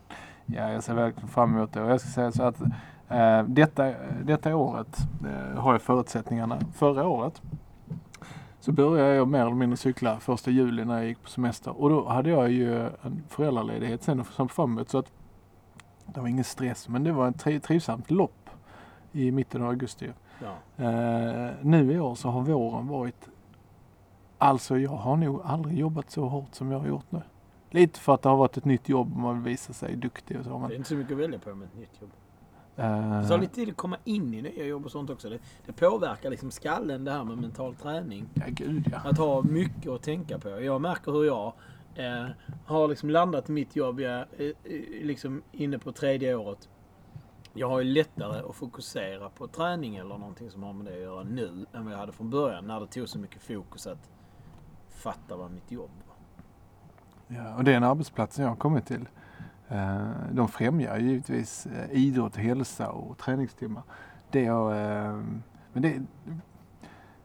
Ja, jag ser verkligen fram emot det. Och jag ska säga så att detta, detta året eh, har jag förutsättningarna. Förra året så började jag mer eller mindre cykla första juli när jag gick på semester. Och då hade jag ju en föräldraledighet sen som fram emot. Så att det var ingen stress, men det var ett tri- trivsamt lopp i mitten av augusti. Ja. Eh, nu i år så har våren varit... Alltså jag har nog aldrig jobbat så hårt som jag har gjort nu. Lite för att det har varit ett nytt jobb och man vill visa sig duktig och så. Men, Det är inte så mycket att välja på med ett nytt jobb. Eh, Det tar lite tid att komma in i nya jobb och sånt också. Det, det påverkar liksom skallen det här med mental träning. ja, gud ja. Att ha mycket att tänka på. Jag märker hur jag eh, har liksom landat i mitt jobb. Jag är eh, liksom inne på tredje året. Jag har ju lättare att fokusera på träning eller någonting som har med det att göra nu än vad jag hade från början. När det tog så mycket fokus att fatta vad mitt jobb var. ja. Och den arbetsplatsen jag har kommit till. Eh, de främjar givetvis eh, idrott, hälsa och träningstimmar. Det jag, eh, men det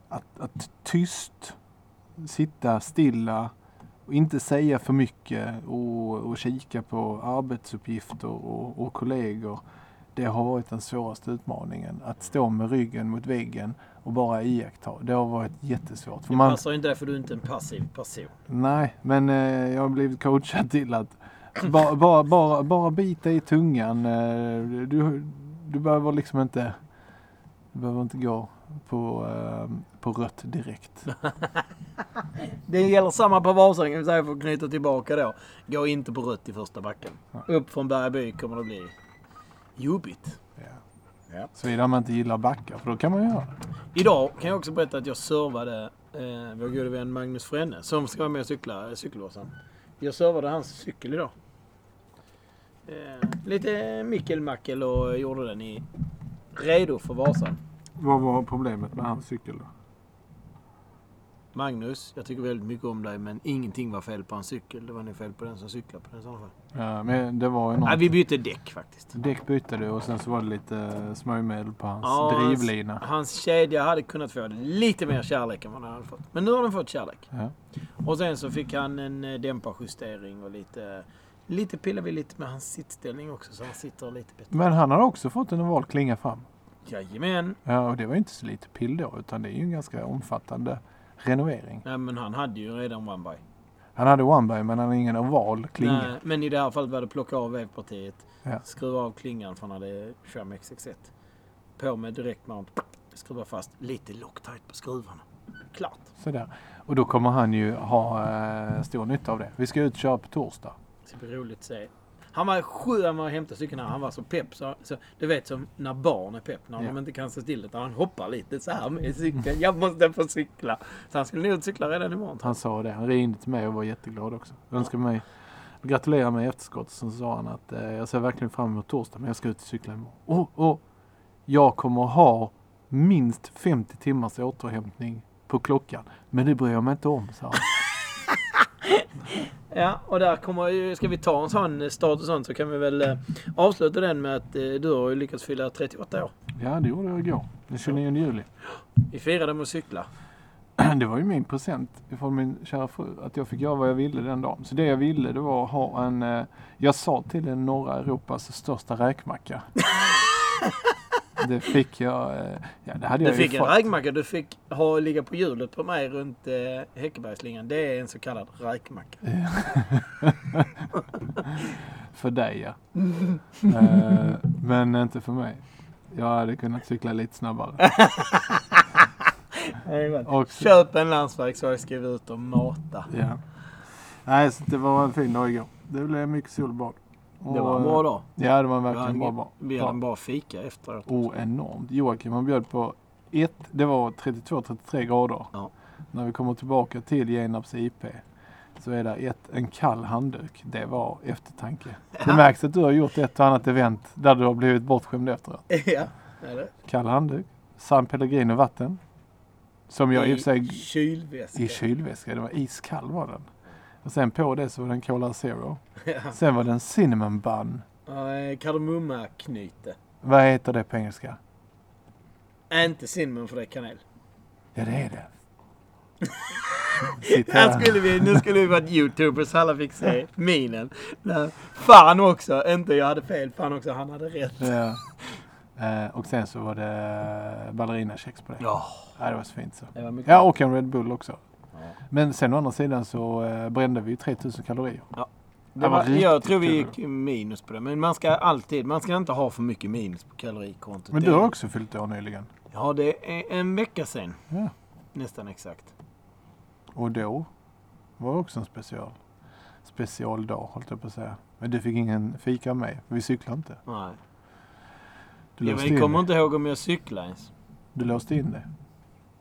att, att tyst sitta stilla och inte säga för mycket och, och kika på arbetsuppgifter och, och kollegor. Det har varit den svåraste utmaningen. Att stå med ryggen mot väggen och bara iaktta. Det har varit jättesvårt. För Det man, passar inte dig för du är inte en passiv person. nej, men eh, jag har blivit coachad till att [coughs] bara, bara, bara, bara bita i tungan. Eh, du, du behöver liksom inte, du behöver inte gå på, eh, på rött direkt. [laughs] Det gäller samma på Vasan kan vi säga för att knyta tillbaka då. Gå inte på rött i första backen. Ja. Upp från Bergaby kommer det bli jobbigt. Ja. Ja. Såvida man inte gillar backar, för då kan man göra det. Idag kan jag också berätta att jag servade eh, vår gode vän Magnus Frenne som ska vara med och cykla eh, cykelvasan. Jag servade hans cykel idag. Eh, lite mickelmackel och gjorde den i redo för Vasan. Vad var problemet med hans cykel då? Magnus, jag tycker väldigt mycket om dig men ingenting var fel på hans cykel. Det var nog fel på den som cyklade på den i sådana fall. Ja, men det var ju något. Nej, vi bytte däck faktiskt. Däck bytte du och sen så var det lite smörjmedel på hans Ja, drivlina. Hans, hans kedja hade kunnat få lite mer kärlek än vad den hade fått. Men nu har den fått kärlek. Ja. Och sen så fick han en eh, dämparjustering och lite... Lite pillar vi lite med hans sittställning också så han sitter lite bättre. Men han har också fått en oval klinga fram. Jajamän. Ja, och det var inte så lite pill då, utan det är ju en ganska omfattande renovering. Nej men han hade ju redan one by. Han hade one by, men han hade ingen oval klinga. Nej, men i det här fallet var det plocka av vevpartiet. Ja. Skruva av klingan för han hade Sham XX1. På med direkt mount. Skruva fast lite Loctite på skruvarna. Klart. Sådär. Och då kommer han ju ha eh, stor nytta av det. Vi ska ut och köra på torsdag. Det ska bli roligt att se. Han var sju när man hämtade cykeln här. Han var så pepp. Så, så, du vet som när barn är pepp. När Ja. de inte kan stå still. Utan han hoppar lite så här med cykeln. Jag måste få cykla. Så han skulle nog cykla redan imorgon. Han sa det. Han ringde till mig och var jätteglad också. Önskade mig, gratulerade mig i efterskott. Sen sa han att eh, jag ser verkligen fram emot torsdag, men jag ska ut och cykla imorgon. Och, och jag kommer ha minst 50 timmars återhämtning på klockan. Men det bryr jag mig inte om, sa han. [laughs] Ja, och där kommer ska vi ta en sån start och sånt så kan vi väl eh, avsluta den med att eh, du har ju lyckats fylla 38 år. Ja, det gjorde jag igår. Den 29 juli. Vi firade med att cykla. [clears throat] Det var ju min present från min kära fru. Att jag fick göra vad jag ville den dagen. Så det jag ville det var att ha en... Eh, jag sa till den norra Europas största räkmacka. [laughs] det fick jag... Eh, ja, det hade Du jag ju fick en fått. räkmacka. Du fick ha, ligga på hjulet på mig runt eh, Häckebergslingan. Det är en så kallad räkmacka. [laughs] för dig ja. eh, men inte för mig. Jag hade kunnat cykla lite snabbare. [laughs] Och, Köp en landsväg så jag skriver ut och mata. ja. Nej, så det var en fin dag igår. Det blev mycket solbad. Det var en bra dag. Ja, det var verkligen bra. bra. vi hade en bra fika efteråt. Oh, enormt. Joakim han bjöd på ett, det var 32-33 grader. Ja. När vi kommer tillbaka till Genarps IP så är det ett, en kall handduk. Det var eftertanke. [laughs] Det märks att du har gjort ett och annat event där du har blivit bortskämd efteråt. [laughs] ja, är det? Kall handduk, San Pellegrino vatten. Som jag i och för sig kylväska. i kylväska, det var iskall var den. Och sen på det så var det en Cola Zero. Ja. Sen var det en cinnamon bun. Ja, eh, Kardemummaknyte. Vad heter det på engelska? Inte cinnamon för det är kanel. Ja det är det. [laughs] Här skulle vi, nu skulle vi varit youtubers, alla fick se minen. Fan också, inte jag hade fel, fan också han hade rätt. Ja. Eh, och sen så var det ballerinakex på det. Ja, Ja, det var så fint så. Ja, och en Red Bull också. Ja. Men sen å andra sidan så eh, brände vi ju 3000 kalorier. Det Det var jag tror vi gick minus på det. Men man ska alltid, man ska inte ha för mycket minus på kalorikontot. Men du har också fyllt år nyligen. Ja, det är en vecka sen. Ja. Nästan exakt. Och då var också en special. Specialdag, håll jag på att säga. Men du fick ingen fika för vi cyklade inte. Nej. Du Jag låste, in kommer det. inte ihåg om jag cyklade ens. du låste in det.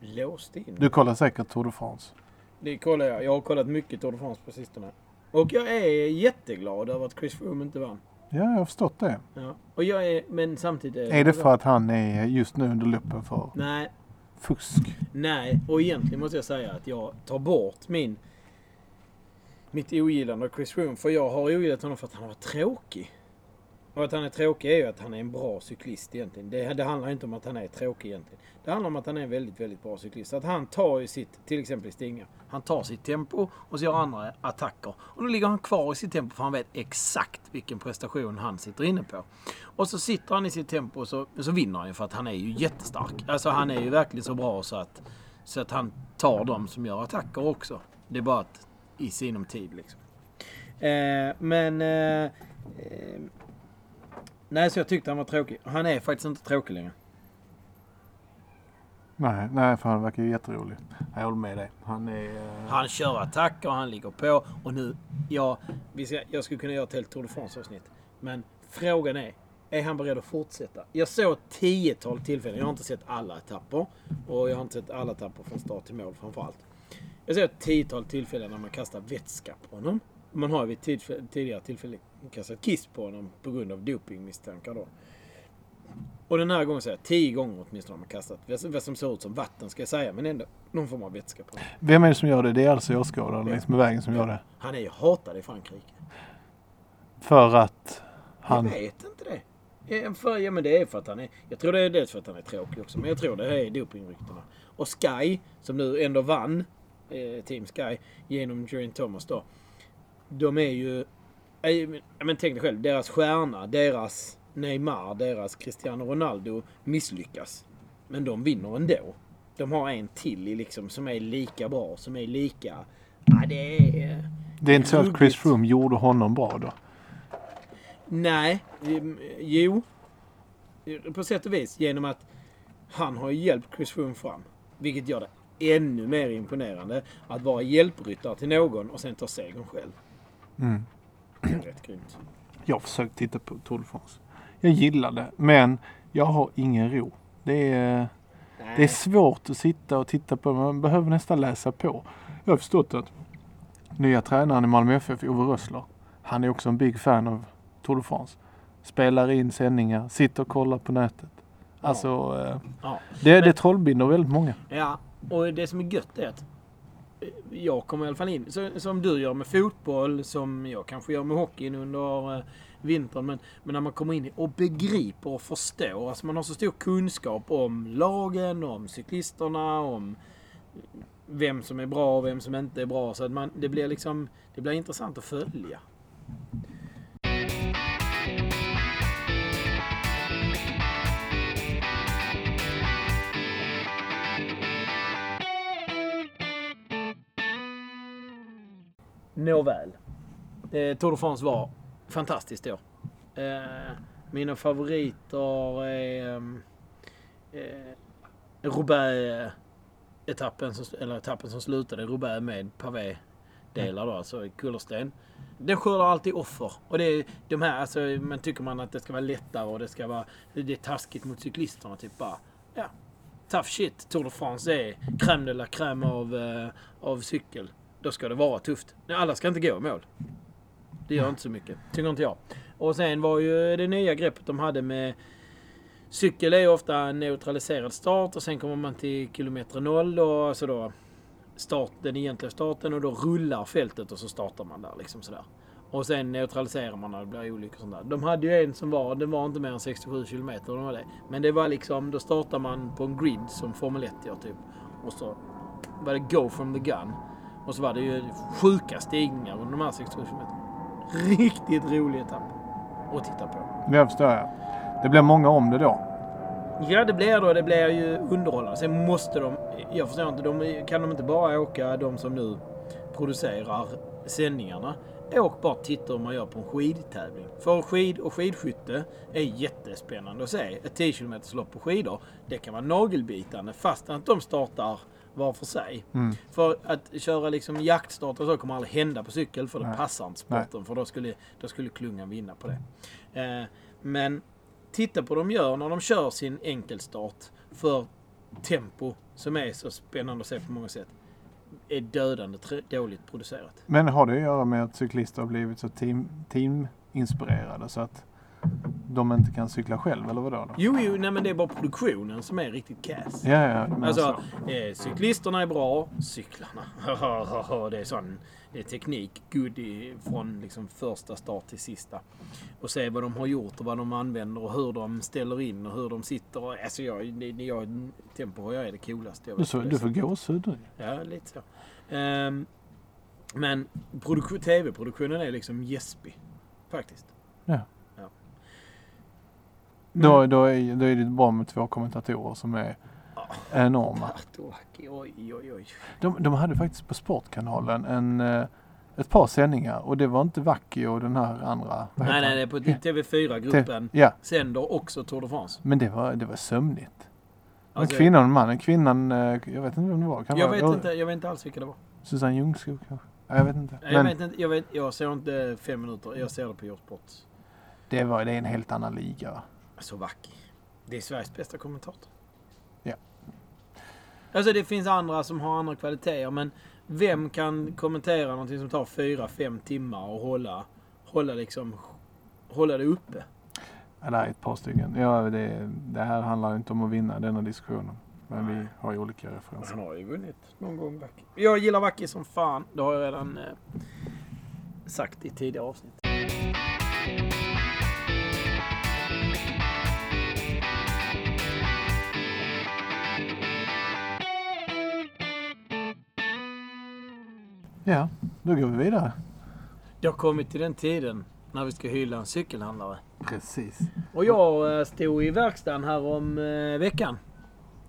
Låst in? Du kollar säkert Tour de France. Det kollar jag. Jag har kollat mycket Tour de France på sistone. Och jag är jätteglad över att Chris Froome inte vann. Ja, jag har förstått det. Ja. Och jag är, men samtidigt... Är det för att han är just nu under luppen för Nej, fusk? nej. Och egentligen måste jag säga att jag tar bort min... Mitt ogillande av Chris Froome. För jag har ogillat honom för att han var tråkig. Och att han är tråkig är ju att han är en bra cyklist egentligen. Det, det handlar inte om att han är tråkig egentligen. Det handlar om att han är en väldigt, väldigt bra cyklist. Att han tar ju sitt, till exempel i Stinga. Han tar sitt tempo och så gör andra attacker. Och då ligger han kvar i sitt tempo för han vet exakt vilken prestation han sitter inne på. Och så sitter han i sitt tempo och så, så vinner han ju för att han är ju jättestark. Alltså han är ju verkligen så bra så att, så att han tar dem som gör attacker också. Det är bara att i sinom tid liksom. Eh, men... Eh, eh, nej, så jag tyckte han var tråkig. Han är faktiskt inte tråkig längre. Nej, nej, för han verkar ju jätterolig. Jag håller med dig. Han är... eh, Han kör attacker, han ligger på och nu, ja, ska, jag skulle kunna göra ett helt Tour de France-avsnitt. Men frågan är, är han beredd att fortsätta? Jag såg ett tiotal tillfällen, jag har inte sett alla etapper. Och jag har inte sett alla etapper från start till mål framförallt. Jag såg ett tiotal tillfällen när man kastar vätska på honom. Man har ju vid tidigare tillfällen kastat kiss på honom på grund av dopingmisstankar då. Och den här gången så är jag tio gånger åtminstone har man kastat vad som ser ut som vatten ska jag säga, men ändå någon form av vätska på. Vem är det som gör det? Det är alltså åskådaren längs med vägen som gör det. Han är ju hatad i Frankrike. För att han... Jag vet inte det. För, ja, men det är för att han är... Jag tror det är dels för att han är tråkig också, men jag tror det är dopingryktena. Och Sky, som nu ändå vann, eh, Team Sky, genom Geraint Thomas då. De är ju... men- tänk dig själv, deras stjärna, deras Neymar, deras Cristiano Ronaldo misslyckas. Men de vinner ändå. De har en till liksom som är lika bra, som är lika... Ja, det är... Det är inte så att Chris. Froome gjorde honom bra då? Nej, mm, jo. På sätt och vis. Genom att han har hjälpt Chris Froome fram. Vilket gör det ännu mer imponerande att vara hjälpryttare till någon och sen ta segern själv. Mm. Rätt grymt. Jag har försökt titta på Tour de France. Jag gillar det, men jag har ingen ro. Det är, det är svårt att sitta och titta på. Man behöver nästan läsa på. Jag har förstått att nya tränaren i Malmö FF, Ove Rössler, han är också en big fan av Tour de France. Spelar in sändningar, sitter och kollar på nätet. Alltså, eh, Ja. det, det trollbinder väldigt många. ja, och det som är gött är att jag kommer i alla fall in, så, som du gör med fotboll, som jag kanske gör med hockeyn under eh, vintern. Men, men när man kommer in och begriper och förstår. Alltså man har så stor kunskap om lagen, om cyklisterna, om vem som är bra och vem som inte är bra. Så att man, det blir liksom, det blir intressant att följa. Nåväl. Eh, Tour de France var fantastiskt då. Eh, mina favoriter är ehm, eh, Roubaix-etappen, som, eller etappen som slutade i Roubaix med pavé-delar då, alltså kullersten. Den skördar alltid offer. Och det är de här, alltså, man tycker man att det ska vara lättare och det ska vara, det är taskigt mot cyklisterna. Typ bara, ja, tough shit. Tour de France är crème de la crème av, uh, av cykel. Då ska det vara tufft. Alla ska inte gå i mål. Det gör inte så mycket. Tycker inte jag. Och sen var ju det nya greppet de hade med Cykel är ju ofta en neutraliserad start och sen kommer man till kilometer noll och alltså då start, den egentliga starten och då rullar fältet och så startar man där liksom sådär. Och sen neutraliserar man när det blir olyckor och sånt där. De hade ju en som var, den var inte mer än 67 kilometer. De det. Men det var liksom, då startar man på en grid som Formel 1 gör typ. Och så var det go from the gun. Och så var det ju sjuka stigningar under de här 67 kilometerna. Riktigt rolig etapp att titta på. Det förstår jag. Det blir många om det då. Ja, det blir då. Det blir ju underhållande. Sen måste de... Jag förstår inte. De, kan de inte bara åka, de som nu producerar sändningarna? Åk bara titta hur man gör på en skidtävling. För skid och skidskytte är jättespännande att se. Ett 10 km lopp på skidor, det kan vara nagelbitande fast att de startar var för sig. Mm. För att köra liksom och så kommer aldrig hända på cykel för det Nej. passar inte sporten. För då skulle, då skulle klungan vinna på det. Eh, men titta på vad de gör när de kör sin enkelstart för tempo som är så spännande att se på många sätt. Är dödande dåligt producerat. Men har det att göra med att cyklister har blivit så team, teaminspirerade så att de inte kan cykla själv eller vadå? Då? Jo, jo, nej men det är bara produktionen som är riktigt kass. Ja, ja, men Alltså, eh, cyklisterna är bra, cyklarna. [laughs] det är sån det är teknik, good i, från liksom första start till sista. Och se vad de har gjort och vad de använder och hur de ställer in och hur de sitter. Alltså jag, det, jag, tempo har jag är det coolaste jag Du, vet. så, du får gåshud. Ja, lite så. Ehm, men produk- tv-produktionen är liksom gäspig. Faktiskt. Ja. Ja. Då, då, är, då är det bra med två kommentatorer som är enorma. Artuaki, oj, oj, oj. De, de hade faktiskt på Sportkanalen en, eh, ett par sändningar och det var inte Vacchi och den här andra. Nej, nej, det är på Ja. TV4-gruppen. Ja, Sänder också Tour de France. men det var, det var sömnigt. En Alltså, kvinna och en man. En kvinnan, eh, jag vet inte vem det var. Kan Jag vara- vet, ja, inte, jag vet inte alls vilka det var. Susanne Ljungskog kanske? Ja, jag vet inte. Jag, Men vet inte jag, vet, jag ser inte fem minuter, jag ser det på Eurosport. det, var, det är en helt annan liga. Va? Så vacker. Det är Sveriges bästa kommentator. Ja. Alltså det finns andra som har andra kvaliteter men vem kan kommentera någonting som tar fyra, fem timmar och hålla, hålla liksom, hålla det uppe? Ja, det är ett par stycken. Ja, det, det här handlar ju inte om att vinna denna diskussionen. Men vi har ju olika referenser. Han har ju vunnit någon gång Wacky. Jag gillar Wacky som fan. Det har jag redan eh, sagt i tidigare avsnitt. Ja, då går vi vidare. Det har kommit till den tiden när vi ska hylla en cykelhandlare. Precis. Och jag eh, stod i verkstaden här om eh, veckan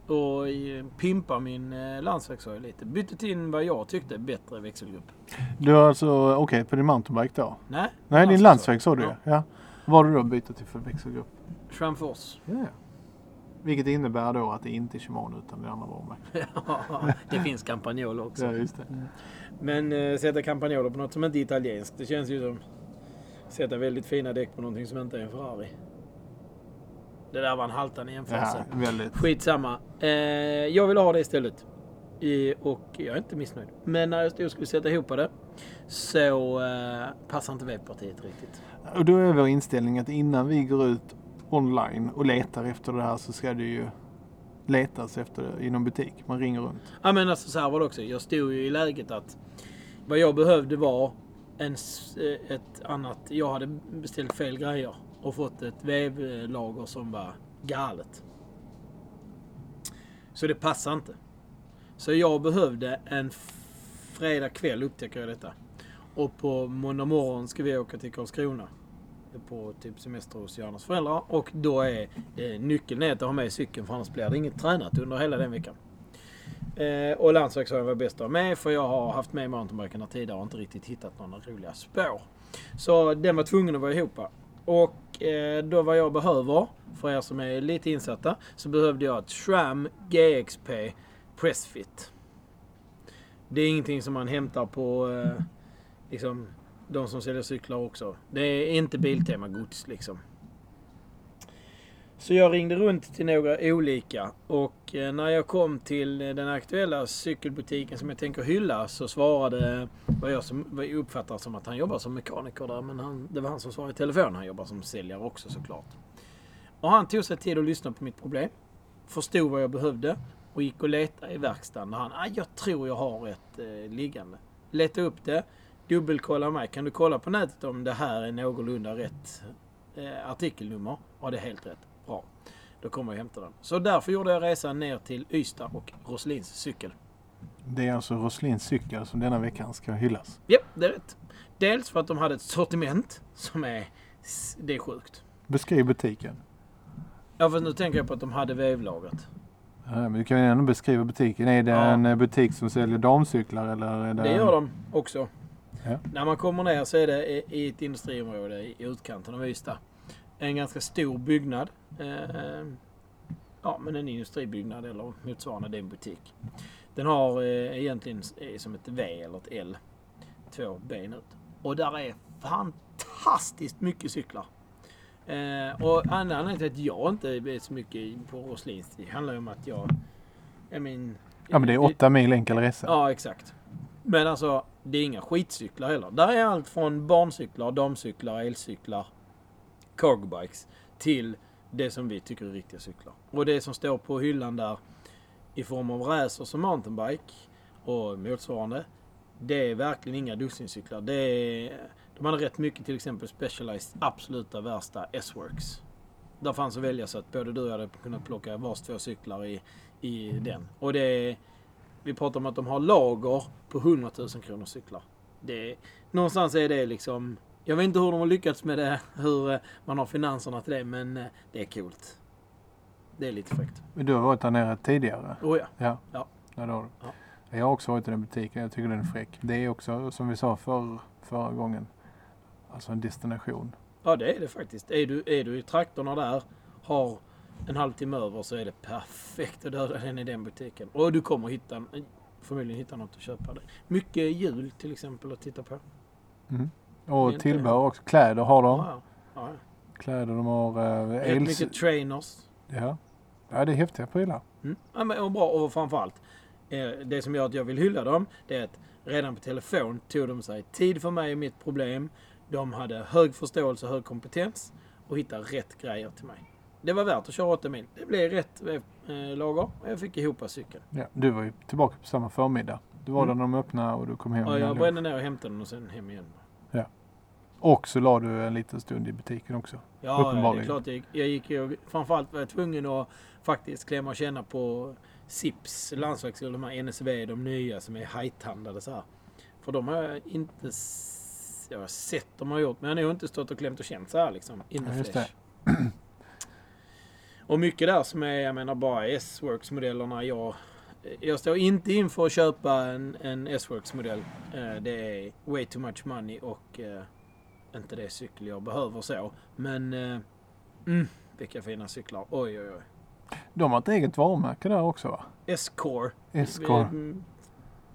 och eh, pimpade min landsvägshoj lite. Bytte in vad jag tyckte bättre växelgrupp. Du har alltså åkt på din mountainbike då? Nej, Nej, din landsväg sa du Ja. ja. Vad har du då bytt till för växelgrupp? Schramfors. Ja. Vilket innebär då att det inte är Shimano utan det andra varumärket. [laughs] det finns Campagnol också. Ja, just det. Men eh, sätta Campagnolo på något som inte är italienskt, det känns ju som sätta väldigt fina däck på någonting som inte är en Ferrari. Det där var en haltande Ja, jämförelse. väldigt. Skitsamma. Eh, jag vill ha det istället. I, och jag är inte missnöjd. Men när jag stod och skulle sätta ihop det så eh, passar inte webbpartiet riktigt. Och då är vår inställning att innan vi går ut online och letar efter det här så ska det ju letas efter det i någon butik. Man ringer runt. Ja men alltså så här var det också. Jag stod ju i läget att vad jag behövde var en, eh, ett annat... Jag hade beställt fel grejer och fått ett vevlager som var galet. Så det passade inte. Så jag behövde en fredag kväll upptäcker jag detta. Och på måndag morgon ska vi åka till Karlskrona. På typ semester hos Johannas föräldrar. Och då är eh, nyckeln är att ha med cykeln för annars blir det inget tränat under hela den veckan. Eh, och landsvägshojen var bäst att ha med för jag har haft med mountainbiken tidigare och inte riktigt hittat några roliga spår. Så den var tvungen att vara ihop. Och eh, då vad jag behöver, för er som är lite insatta, så behövde jag ett SRAM GXP Pressfit. Det är ingenting som man hämtar på eh, liksom, de som säljer cyklar också. Det är inte Biltema gods liksom. Så jag ringde runt till några olika och eh, när jag kom till eh, den aktuella cykelbutiken som jag tänker hylla så svarade vad jag, som, vad jag uppfattar som att han jobbar som mekaniker där men han, det var han som svarade i telefon. Han jobbar som säljare också såklart. Och han tog sig tid att lyssna på mitt problem. Förstod vad jag behövde och gick och letade i verkstaden. Där han, ah, jag tror jag har ett eh, liggande. Letade upp det, dubbelkolla mig. Kan du kolla på nätet om det här är någorlunda rätt eh, artikelnummer? Ja, det är helt rätt. Bra. Då kommer jag hämta den. Så därför gjorde jag resan ner till Ystad och Roslins cykel. Det är alltså Roslins cykel som denna veckan ska hyllas. Japp, det är rätt. Dels för att de hade ett sortiment som är... Det är sjukt. Beskriv butiken. Ja, fast nu tänker jag på att de hade vevlagret. Ja, men du kan ju ändå beskriva butiken. Är det Ja. en eh, butik som säljer damcyklar eller? Är det Det gör de också. Ja. När man kommer ner så är det i- i ett industriområde i utkanten av Ystad. En ganska stor byggnad. Eh, ja, men en industribyggnad eller motsvarande. Det är en butik. Den har eh, egentligen är som ett V eller ett L. Två ben ut. Och där är fantastiskt mycket cyklar. Eh, och anledningen till att jag inte är så mycket på Roslins, det handlar om att jag... Jag min, Ja men det är åtta mil enkel resa. Ja, exakt. Men alltså, det är inga skitcyklar heller. Där är allt från barncyklar, damcyklar, elcyklar, cargobikes till det som vi tycker är riktiga cyklar. Och det som står på hyllan där i form av racers och mountainbike och motsvarande. Det är verkligen inga dussincyklar. Det är, de hade rätt mycket till exempel Specialized absoluta värsta S-Works. Där fanns att välja så att både du och jag hade kunnat plocka vars två cyklar i, i den. Och det är, vi pratar om att de har lager på 100 000 kronor cyklar. Det någonstans är det liksom... Jag vet inte hur de har lyckats med det, hur eh, man har finanserna till det, men eh, det är coolt. Det är lite fräckt. Men Du har varit där nere tidigare? Oh ja. Ja. Ja. ja det har du. Ja. Jag har också varit i den butiken. Jag tycker den är fräck. Det är också, som vi sa för, förra gången, alltså en destination. Ja, det är det faktiskt. Är du, är du i trakterna där, har en halvtimme över så är det perfekt att döda den i den butiken. Och du kommer hitta, förmodligen hitta något att köpa där. Mycket jul till exempel att titta på. Mm. Och tillbehör också. Kläder har de. Ja, ja. Kläder de har. Eh, Rätt els- mycket trainers. ja. ja, det är häftiga prylar. Mm. Ja, men, och bra och framförallt. Eh, det som gör att jag vill hylla dem. Det är att redan på telefon tog de sig tid för mig och mitt problem. De hade hög förståelse och hög kompetens. Och hittade rätt grejer till mig. Det var värt att köra 8 mil. Det blev rätt eh, lager och jag fick ihop cykeln. Ja. Du var ju tillbaka på samma förmiddag. Du var Mm. där när de öppnade och du kom hem. Ja, jag brände ner och hämtade den och sen hem igen. Och så la du en liten stund i butiken också. Ja, ja, det är klart. Jag, jag gick ju... Framförallt var jag tvungen att faktiskt klämma och känna på Sips landsvägsrull, de här NSV, de nya som är hajtandade så här. För de har jag inte... Jag har sett de har gjort, men jag har nog inte stått och klämt och känt så här liksom. In the Ja. [clears throat] och mycket där som är, jag menar bara S-Works-modellerna. Jag, jag står inte inför att köpa en, en S-Works-modell. Eh, Det är way too much money och eh, inte det cykel jag behöver så. Men eh, mm, vilka fina cyklar. Oj, oj, oj. De har ett eget varumärke där också va? S-Core. Escort. Mm,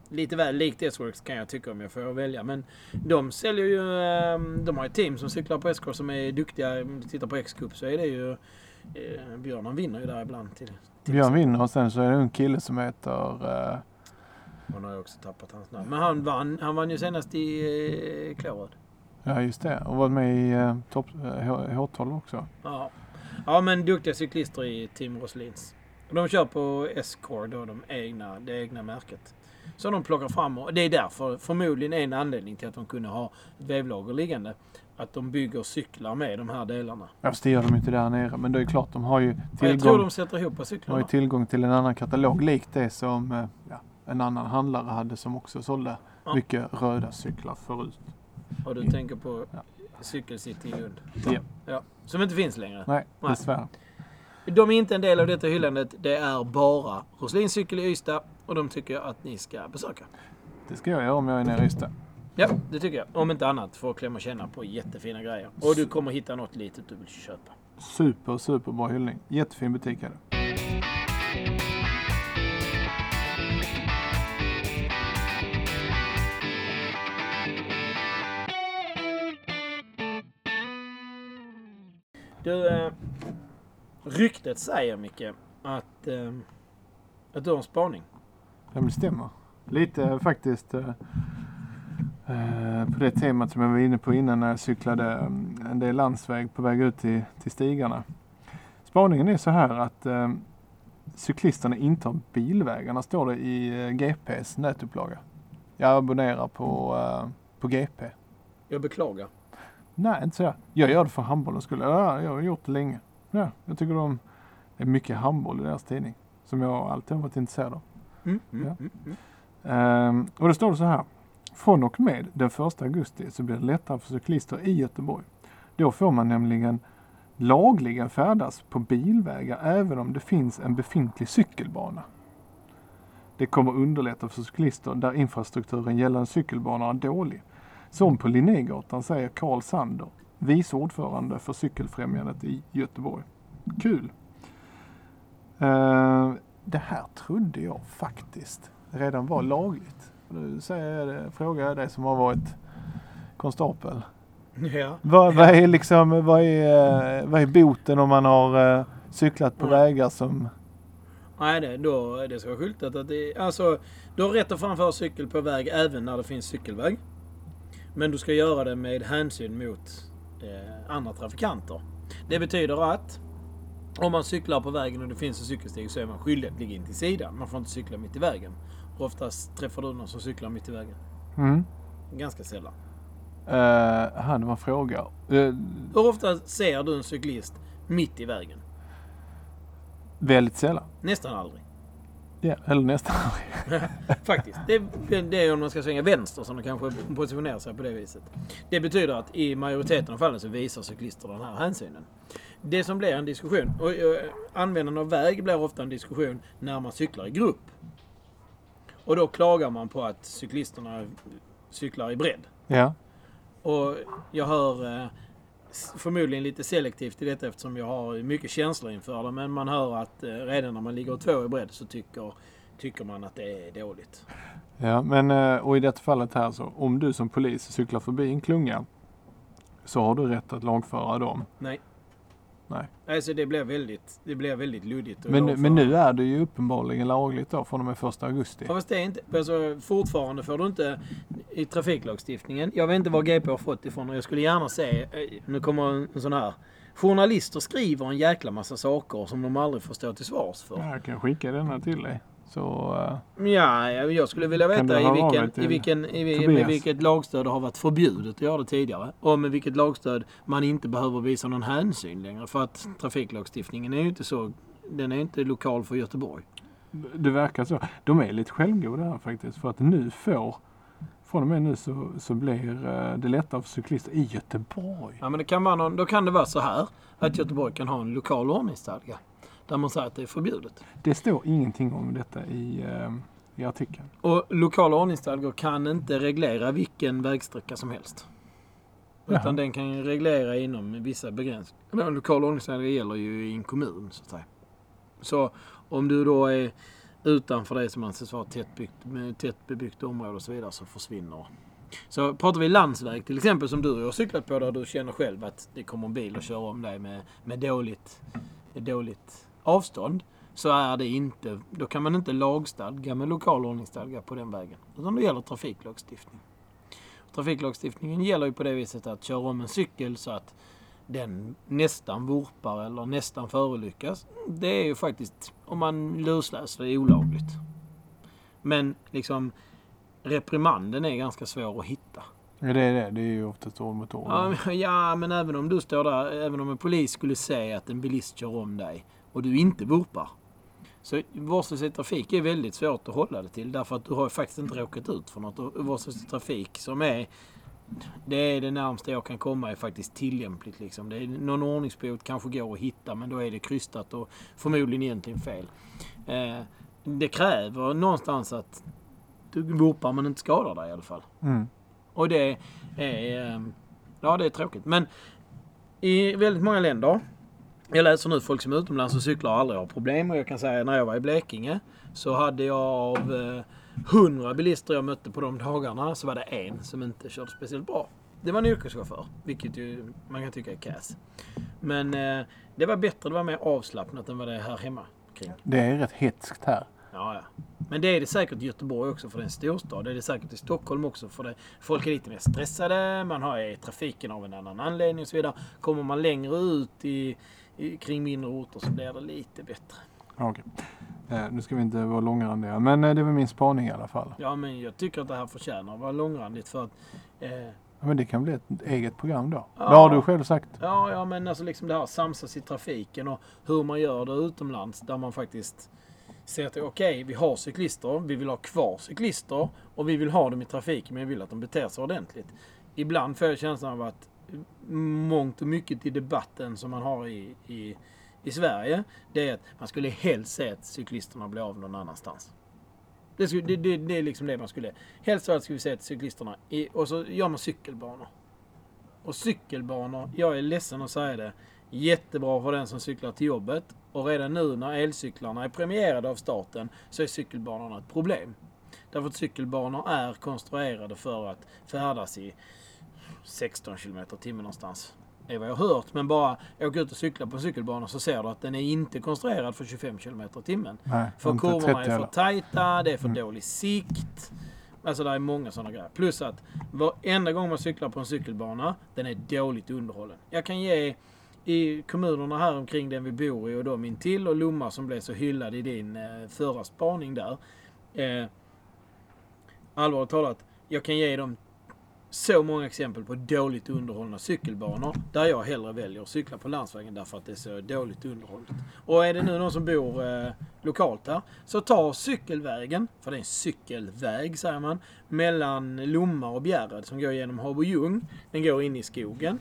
Lite väl likt S-Works kan jag tycka om jag får välja. Men de säljer ju... eh, De har ett team som cyklar på S-Core som är duktiga. Om du tittar på X-Cup så är det ju... eh, Björn han vinner ju där ibland till. till Björn vinner och sen så är det en kille som heter... eh, Han har ju också tappat hans namn. Men han vann, han vann ju senast i eh, Klåröd. ja just det. Och varit med i eh, H- H12 också. Ja. ja, men duktiga cyklister i Team Roslins. De kör på S-Core, då de egna, det egna märket. Så de plockar fram och det är därför förmodligen en anledning till att de kunde ha ett vevlager liggande. Att de bygger cyklar med de här delarna. Ja, fast det gör de inte där nere. Men det är klart, de har ju Och jag tror tillgång, de sätter ihop de har ju cyklarna. tillgång till en annan katalog likt det som eh, ja, en annan handlare hade som också sålde Ja. mycket röda cyklar förut. Och du tänker på Ja. Cykelcity i Lund. Ja. Ja. Som inte finns längre. Nej, Nej. dessvärre. De är inte en del av detta hyllandet. Det är bara Roslins cykel i Ystad. Och de tycker jag att ni ska besöka. Det ska jag göra om jag är nere i Ystad. Ja, det tycker jag. Om inte annat för att klämma och känna på jättefina grejer. Och du kommer hitta något litet du vill köpa. Super, super bra hyllning. Jättefin butik är det. Du, eh, ryktet säger Micke att, eh, att du har en spaning. Det stämmer. Lite eh, faktiskt eh, på det temat som jag var inne på innan när jag cyklade eh, en del landsväg på väg ut till, till stigarna. Spaningen är så här att eh, cyklisterna inte har bilvägarna står det i eh, GPs nätupplaga. Jag abonnerar på, eh, på GP. Jag beklagar. Nej, inte så. jag. Jag gör det för handbollens skull. Ja, jag har gjort det länge. Ja, jag tycker de det är mycket handboll i deras tidning. Som jag alltid har varit intresserad av. Mm, mm, Ja. mm, mm. Ehm, och det står det så här. Från och med den 1 augusti så blir det lättare för cyklister i Göteborg. Då får man nämligen lagligen färdas på bilvägar även om det finns en befintlig cykelbana. Det kommer underlätta för cyklister där infrastrukturen gällande cykelbanor är dålig. Som på Linnégatan säger Karl Sander, vice ordförande för Cykelfrämjandet i Göteborg. Kul! Eh, det här trodde jag faktiskt redan var lagligt. Nu säger frågar jag dig som har varit konstapel. Ja. Vad, vad, är liksom, vad, är, eh, vad är boten om man har eh, cyklat på Nej. vägar som... Nej, det, då, det ska vara skyltat att det Alltså, du har rätt att framföra cykel på väg även när det finns cykelväg. Men du ska göra det med hänsyn mot eh, andra trafikanter. Det betyder att om man cyklar på vägen och det finns en cykelsteg så är man skyldig att ligga in till sidan. Man får inte cykla mitt i vägen. Och oftast träffar du någon som cyklar mitt i vägen. Mm. Ganska sällan. Uh, här det var en fråga. Eh, Hur ofta ser du en cyklist mitt i vägen? väldigt sällan. Nästan aldrig. Ja, eller nästan aldrig. [laughs] [laughs] Faktiskt. Det, det är om man ska svänga vänster som de kanske positionerar sig på det viset. Det betyder att i majoriteten av fallen så visar cyklister den här hänsynen. Det som blir en diskussion, och eh, användande av väg blir ofta en diskussion när man cyklar i grupp. Och då klagar man på att cyklisterna cyklar i bredd. Ja. Och jag hör eh, förmodligen lite selektivt i detta eftersom jag har mycket känslor inför det. Men man hör att eh, redan när man ligger två i bredd så tycker, tycker man att det är dåligt. Ja, men eh, och i detta fallet här så om du som polis cyklar förbi en klunga så har du rätt att lagföra dem. Nej. Nej. Alltså det blir väldigt, det blir väldigt luddigt. Men, men nu är det ju uppenbarligen lagligt då från och med 1 augusti. Ja, fast det är inte, alltså, fortfarande får du inte i trafiklagstiftningen. Jag vet inte var GP har fått ifrån och jag skulle gärna se, eh, nu kommer en, en sån här. Journalister skriver en jäkla massa saker som de aldrig får stå till svars för. Ja, Jag kan skicka denna till dig. Så Ja, jag skulle vilja veta i vilken, i vilken, i, med vilket lagstöd det har varit förbjudet att göra det tidigare. Och med vilket lagstöd man inte behöver visa någon hänsyn längre. För att trafiklagstiftningen är ju inte så, den är inte lokal för Göteborg. det verkar så. De är lite självgoda här faktiskt. För att nu får, från och med nu så, så blir eh, det lättare för cyklister i Göteborg. Ja, men det kan vara någon, då kan det vara så här att Göteborg kan ha en lokal ordningsstadga. Där man säger att det är förbjudet. Det står ingenting om detta i, eh, i artikeln. Och lokala ordningsstadgor kan inte reglera vilken vägsträcka som helst. Jaha. Utan den kan reglera inom vissa begränsningar. En lokal ordningsstadga gäller ju i en kommun så att säga. Så om du då är utanför det som anses vara tättbyggt, med tätt bebyggt område och så vidare så försvinner. Så pratar vi landsväg till exempel som du har cyklat på där du känner själv att det kommer en bil och kör om dig med, med dåligt, dåligt avstånd. Så är det inte, då kan man inte lagstadga med lokal ordningsstadga på den vägen. Utan då gäller trafiklagstiftning. Trafiklagstiftningen gäller ju på det viset att köra om en cykel så att den nästan vurpar eller nästan förolyckas. Det är ju faktiskt, om man lusläser det, olagligt. Men liksom reprimanden är ganska svår att hitta. Ja, det är det. Det är ju oftast ord mot men- ja, men även om du står där, även om en polis skulle säga att en bilist kör om dig och du inte vurpar. Så vårdslöshet i trafik är väldigt svårt att hålla det till därför att du har ju faktiskt inte råkat ut för något. Och Vårdslöshet i trafik som är det är det närmaste jag kan komma är faktiskt tillämpligt. Liksom. Det är, någon ordningsbot kanske går att hitta men då är det krystat och förmodligen egentligen fel. Eh, det kräver någonstans att du vurpar men inte skadar dig i alla fall. Mm. Och det är, eh, ja, det är tråkigt. Men i väldigt många länder, jag läser nu folk som är utomlands och cyklar och aldrig har problem. Och jag kan säga när jag var i Blekinge så hade jag av eh, 100 bilister jag mötte på de dagarna så var det en som inte körde speciellt bra. Det var en yrkeschaufför, vilket ju man kan tycka är kass. Men eh, det var bättre, det var mer avslappnat än vad det är här hemma kring. Det är rätt hetskt här. Ja, ja. Men det är det säkert i Göteborg också för det är en storstad. Det är det säkert i Stockholm också för det, folk är lite mer stressade. Man har trafiken av en annan anledning och så vidare. Kommer man längre ut i, i, kring mindre orter så blir det lite bättre. Okej. Eh, nu ska vi inte vara långrandiga. Men eh, det var min spaning i alla fall. Ja, men jag tycker att det här förtjänar att vara långrandigt för att eh, Ja, men det kan bli ett eget program då. Ja. Det har du själv sagt. Ja, ja, men alltså liksom det här samsas i trafiken och hur man gör det utomlands där man faktiskt ser att okej, vi har cyklister, vi vill ha kvar cyklister och vi vill ha dem i trafiken men vi vill att de beter sig ordentligt. Ibland får jag känslan av att mångt och mycket i debatten som man har i, i, i Sverige, det är att man skulle helst se att cyklisterna blir av någon annanstans. Det, skulle, det, det, det är liksom det man skulle... Helst allt skulle vi se att cyklisterna... I, och så gör man cykelbanor. Och cykelbanor, jag är ledsen att säga det, jättebra för den som cyklar till jobbet. Och redan nu när elcyklarna är premierade av staten så är cykelbanorna ett problem. Därför att cykelbanor är konstruerade för att färdas i 16 km timmen någonstans. Det är vad jag har hört. Men bara åka ut och cykla på en cykelbana så ser du att den är inte konstruerad för 25 km timmen. Nej, För kurvorna 30 är för tajta, det är för Mm. dålig sikt. Alltså det är många sådana grejer. Plus att varenda gång man cyklar på en cykelbana, den är dåligt underhållen. Jag kan ge i kommunerna här omkring den vi bor i och de intill och Lomma som blev så hyllad i din eh, förra spaning där. Eh, allvarligt talat, jag kan ge dem så många exempel på dåligt underhållna cykelbanor där jag hellre väljer att cykla på landsvägen därför att det är så dåligt underhållet. Och är det nu någon som bor eh, lokalt här så ta cykelvägen, för det är en cykelväg säger man, mellan Lomma och Bjärred som går genom Habojung. Den går in i skogen,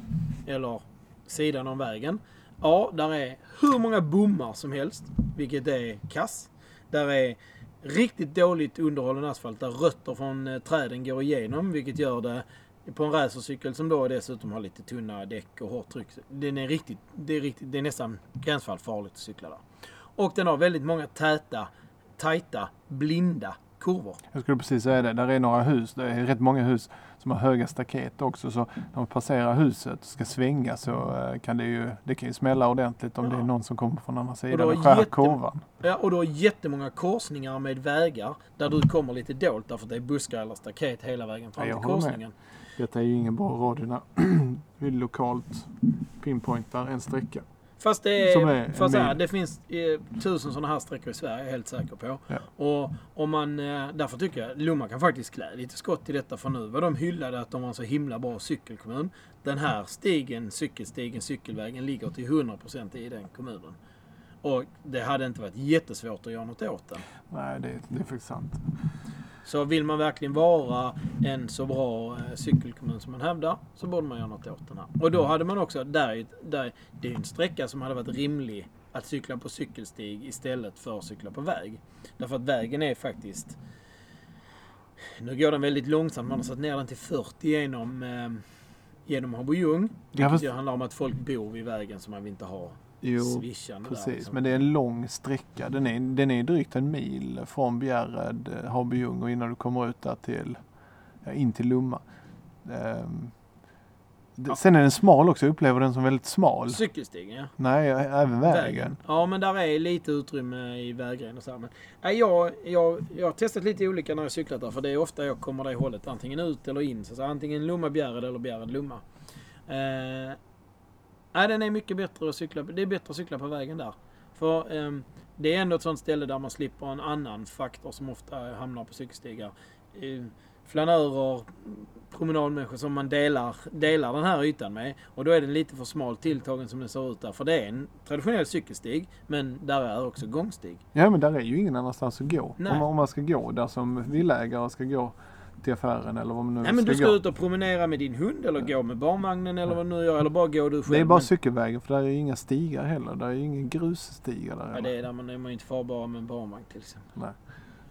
eller sidan om vägen. Ja, där är hur många bommar som helst, vilket är kass. Där är riktigt dåligt underhållen asfalt där rötter från eh, träden går igenom, vilket gör det på en racercykel som då dessutom har lite tunna däck och hårt tryck. Den är riktigt, det är, riktigt, det är nästan gränsfall farligt att cykla där. Och den har väldigt många täta, tajta, blinda kurvor. Jag skulle precis säga det. Där är några hus. Det är rätt många hus som har höga staket också. Så när man passerar huset och ska svänga så eh, kan det ju, det kan ju smälla ordentligt om Ja. det är någon som kommer från andra Och sidan då och skär jätte- kurvan. Ja, och du har jättemånga korsningar med vägar där du kommer lite dolt därför att det är buskar eller staket hela vägen fram Ja, till håller med. Detta är ju ingen bra radio när [clears throat] vi lokalt pinpointar en sträcka. Fast det är, är fast så här, det finns eh, tusen sådana här sträckor i Sverige, är jag helt säker på. Ja. Och om man, eh, därför tycker jag Lomma kan faktiskt klä lite skott i detta för nu var de hyllade att de var en så himla bra cykelkommun. Den här stigen, cykelstigen, cykelvägen ligger till 100% i den kommunen. Och det hade inte varit jättesvårt att göra något åt den. Nej, det, det är faktiskt sant. Så vill man verkligen vara en så bra eh, cykelkommun som man hävdar så borde man göra något åt den här. Och då hade man också, där, är- där, det är en sträcka som hade varit rimlig att cykla på cykelstig istället för att cykla på väg. Därför att vägen är faktiskt... Nu går den väldigt långsamt, man har satt ner den till 40 genom, eh, genom Haboljung. Vilket Ja, fast- handlar om att folk bor vid vägen så man vill inte ha Jo, swishande där. precis. liksom. Men det är en lång sträcka. Den är, den är drygt en mil från Bjärred, eh, Haberljung och innan du kommer ut där till, ja, in till Lomma. Det, Ja. Sen är den smal också. Jag upplever den som väldigt smal. Cykelstigen, ja. Nej, även vägen. Ja, men där är lite utrymme i vägrenen och så här. Men, nej, jag, jag, jag har testat lite olika när jag cyklat där. För det är ofta jag kommer det hållet. Antingen ut eller in. Så, säga, antingen Lomma-Bjärred eller Bjärred-Lomma. Eh, nej, den är mycket bättre att cykla Det är bättre att cykla på vägen där. För ehm, det är ändå ett sånt ställe där man slipper en annan faktor som ofta hamnar på cykelstigar. Eh, flanörer, promenadmänniskor som man delar, delar den här ytan med. Och då är den lite för smalt tilltagen som den ser ut där. För det är en traditionell cykelstig, men där är också gångstig. Ja, men där är ju ingen annanstans att gå. Om, man- om man ska gå där som villaägare ska gå till affären eller vad man nu Nej men du ska gå. ut och promenera med din hund eller gå med barnvagnen eller vad du nu gör. Eller bara gå du själv. Det är bara cykelvägen för där är inga stigar heller. Där är ingen grusstigar där. Ja, det är där man är man inte farbar med en barnvagn till exempel. Nej.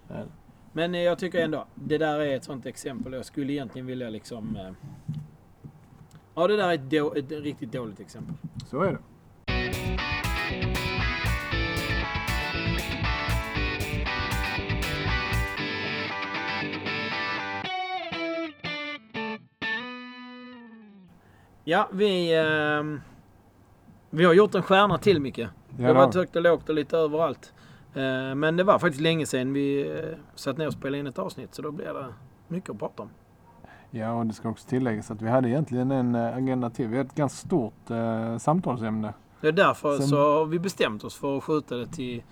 Nej. Men eh, jag tycker ändå, det där är ett sånt exempel. Jag skulle egentligen vilja liksom... Eh... Ja, det där är ett, ett riktigt dåligt exempel. Så är det. Ja, vi... ehm, vi har gjort en stjärna till mycket. Ja, det har varit högt och lågt och lite överallt. Eh, men det var faktiskt länge sedan vi uh, satt ner och spelade in ett avsnitt. Så då blir det mycket att prata om. Ja, och det ska också tilläggas att vi hade egentligen en eh, agenda till. Vi har ett ganska stort eh, samtalsämne. Det är därför Sen- så har vi bestämt oss för att skjuta det till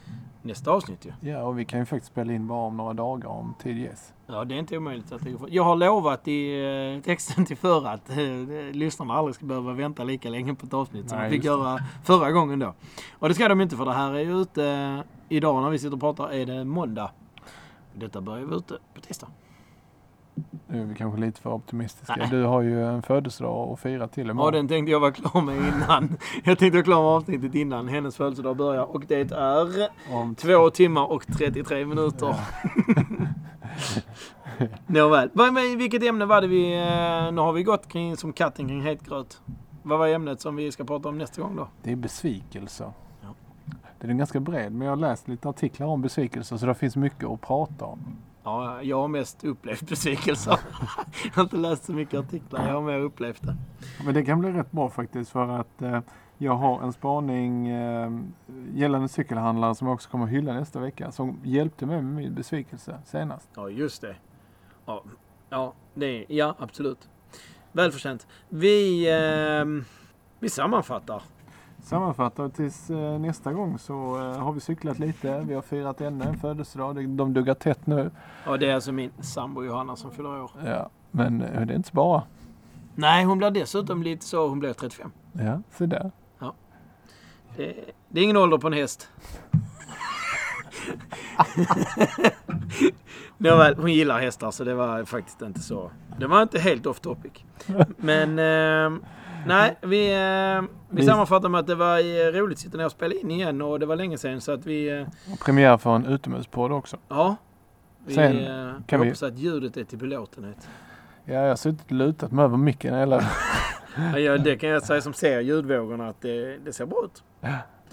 nästa avsnitt ju. Ja, och vi kan ju faktiskt spela in bara om några dagar om tid ges. Ja, det är inte omöjligt att Jag har lovat i eh, texten till förra att eh, lyssnarna aldrig ska behöva vänta lika länge på ett avsnitt som de fick göra förra gången då. Och det ska de inte för det här är ju ute eh, idag när vi sitter och pratar är det måndag. Detta börjar vi ute på tisdag. Nu är vi kanske lite för optimistiska. Nej. Du har ju en födelsedag att fira till Ja, imorgon. den tänkte jag vara klar med innan. [laughs] Jag tänkte vara klar med avsnittet innan hennes födelsedag börjar och det är Om två timmar och 33 minuter. [laughs] [laughs] Nåväl. Vad- vad- Vilket ämne var det vi... eh, Nu har vi gått kring som katten kring het gröt. Vad var ämnet som vi ska prata om nästa gång då? Det är besvikelser. Ja. Den är ganska bred, men jag har läst lite artiklar om besvikelser så det finns mycket att prata om. Ja, jag har mest upplevt besvikelser. jag har inte läst så mycket artiklar. Jag har mer upplevt det. Men det kan bli rätt bra faktiskt för att eh, jag har en spaning eh, gällande cykelhandlare som jag också kommer att hylla nästa vecka som hjälpte mig med min besvikelse senast. Ja, just det. Ja, ja, det ja absolut. Välförtjänt. Vi, ehm, vi sammanfattar. Sammanfattar tills eh, nästa gång så eh, har vi cyklat lite. Vi har firat ännu en födelsedag. De- duggar tätt nu. Ja, det är alltså min sambo Johanna som fyller år. Ja, men eh, det är inte bara. Nej, hon blir dessutom lite så, hon blir 35. Ja, så där. Det, det är ingen ålder på en häst. [laughs] Nåväl, hon gillar hästar så det var faktiskt inte så. Det var inte helt off topic. Men eh, nej, vi, eh, vi Vi- sammanfattar med att det var eh, roligt att sitta ner och spela in igen och det var länge sedan så att vi, eh, Och premiär för en utomhuspodd också. ja. Vi, Sen kan vi vi- hoppas att ljudet är till belåtenhet. Ja, jag har suttit och lutat mig över micken hela... Ja, ja, det kan jag säga som ser ljudvågorna att det, det ser bra ut.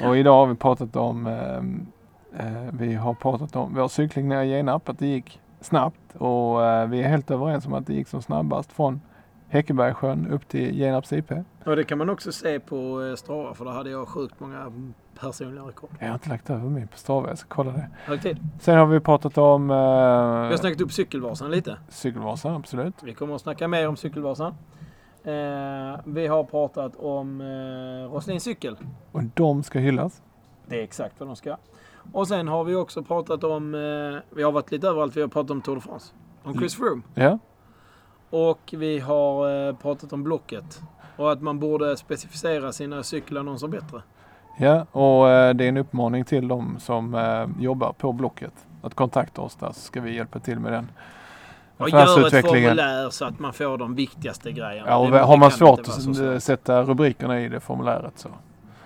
Och idag har vi pratat om, eh, vi har pratat om vår cykling ner i Genarp, att det gick snabbt och eh, vi är helt överens om att det gick som snabbast från Häckebergsjön upp till Genarps IP. Och det kan man också se på eh, Strava för där hade jag sjukt många personliga rekord. Jag har inte lagt över min på Strava, jag ska kolla det. Hög tid. Sen har vi pratat om Vi har eh, snackat upp Cykelvasan lite. Cykelvasan, absolut. Vi kommer att snacka mer om Cykelvasan. Eh, vi har pratat om eh, Roslins cykel. Och de ska hyllas. Det är exakt vad de ska. Och sen har vi också pratat om, eh, vi har varit lite överallt, vi har pratat om Tour de France. Om Chris Froome. Ja, Och vi har eh, pratat om Blocket. Och att man borde specificera sina cykelannonser bättre. ja och eh, det är en uppmaning till de som eh, jobbar på Blocket att kontakta oss där så ska vi hjälpa till med den Och gör ett formulär så att man får de viktigaste grejerna. Ja, och har man svårt att sätta rubrikerna i det formuläret så.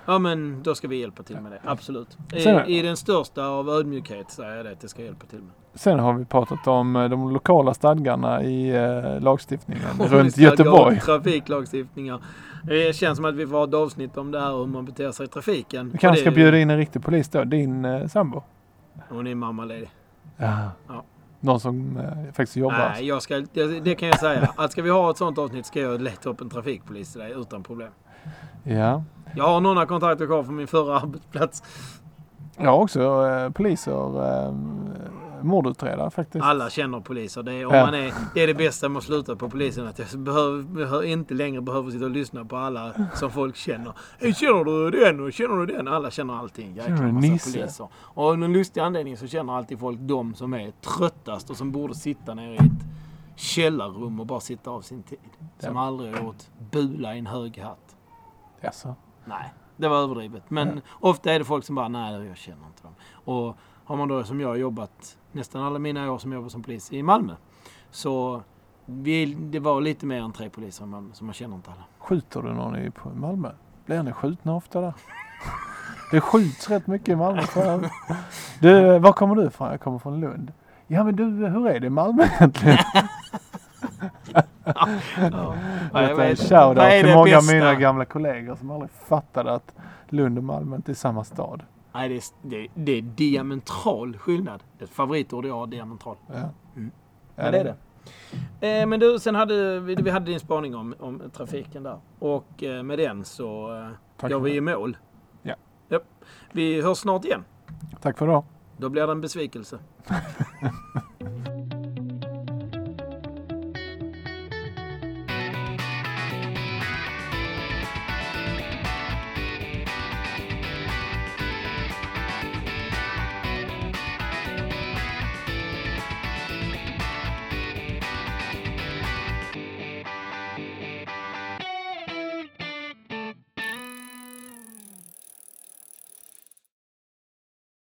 Ja men då ska vi hjälpa till med det. Absolut. Sen- I, I den största av ödmjukhet säger jag det att det ska hjälpa till med. Sen har vi pratat om eh, de lokala stadgarna i eh, lagstiftningen [laughs] runt Göteborg. Trafiklagstiftningar. Det känns som att vi får ha ett avsnitt om det här hur man beter sig i trafiken. Vi kanske ska bjuda in en riktig polis då, din eh, sambo. Hon är mammaledig. Ja. Ja. Någon som eh, faktiskt jobbar. Nej, jag ska, det, det kan jag säga. Att ska vi ha ett sånt avsnitt ska jag leta upp en trafikpolis till dig utan problem. Ja. Jag har några kontakter kvar från min förra [laughs] arbetsplats. Jag har också eh, poliser, eh, mordutredare faktiskt. Alla känner poliser. Det är, om Ja. man är, det är det bästa med att sluta på polisen. Att jag behöver, behöver, inte längre behöver sitta och lyssna på alla som folk känner. Känner du den känner du den? Alla känner allting. Jäkla massa Nisse? poliser. Och av någon lustig anledning så känner alltid folk de som är tröttast och som borde sitta nere i ett källarrum och bara sitta av sin tid. Som Ja. aldrig har gjort bula i en hög hatt. Jaså? Nej, det var överdrivet. Men ofta är det folk som bara, nej jag känner inte dem. Och har man då som jag jobbat nästan alla mina år som jobbar som polis i Malmö. Så vi, det var lite mer än tre poliser i Malmö, så man känner inte alla. Skjuter du någon i Malmö? Blir ni skjutna ofta där? Det skjuts rätt mycket i Malmö. tror jag. Du, var kommer du ifrån? Jag kommer från Lund. Ja men du, hur är det i Malmö egentligen? Ja, Detta jag är en shoutout till många av mina gamla kollegor som aldrig fattade att Lund och Malmö inte är samma stad. Nej, det är, det, det är diametral skillnad. Ett favoritord jag har, diametral. Ja. Mm. Ja, Ja, det är det. Eh, men du, sen hade vi, vi hade din spaning om, om trafiken där. Och eh, med den så eh, går vi i mål. Ja. Japp. Vi hörs snart igen. Tack för idag. Då blir det en besvikelse. [laughs]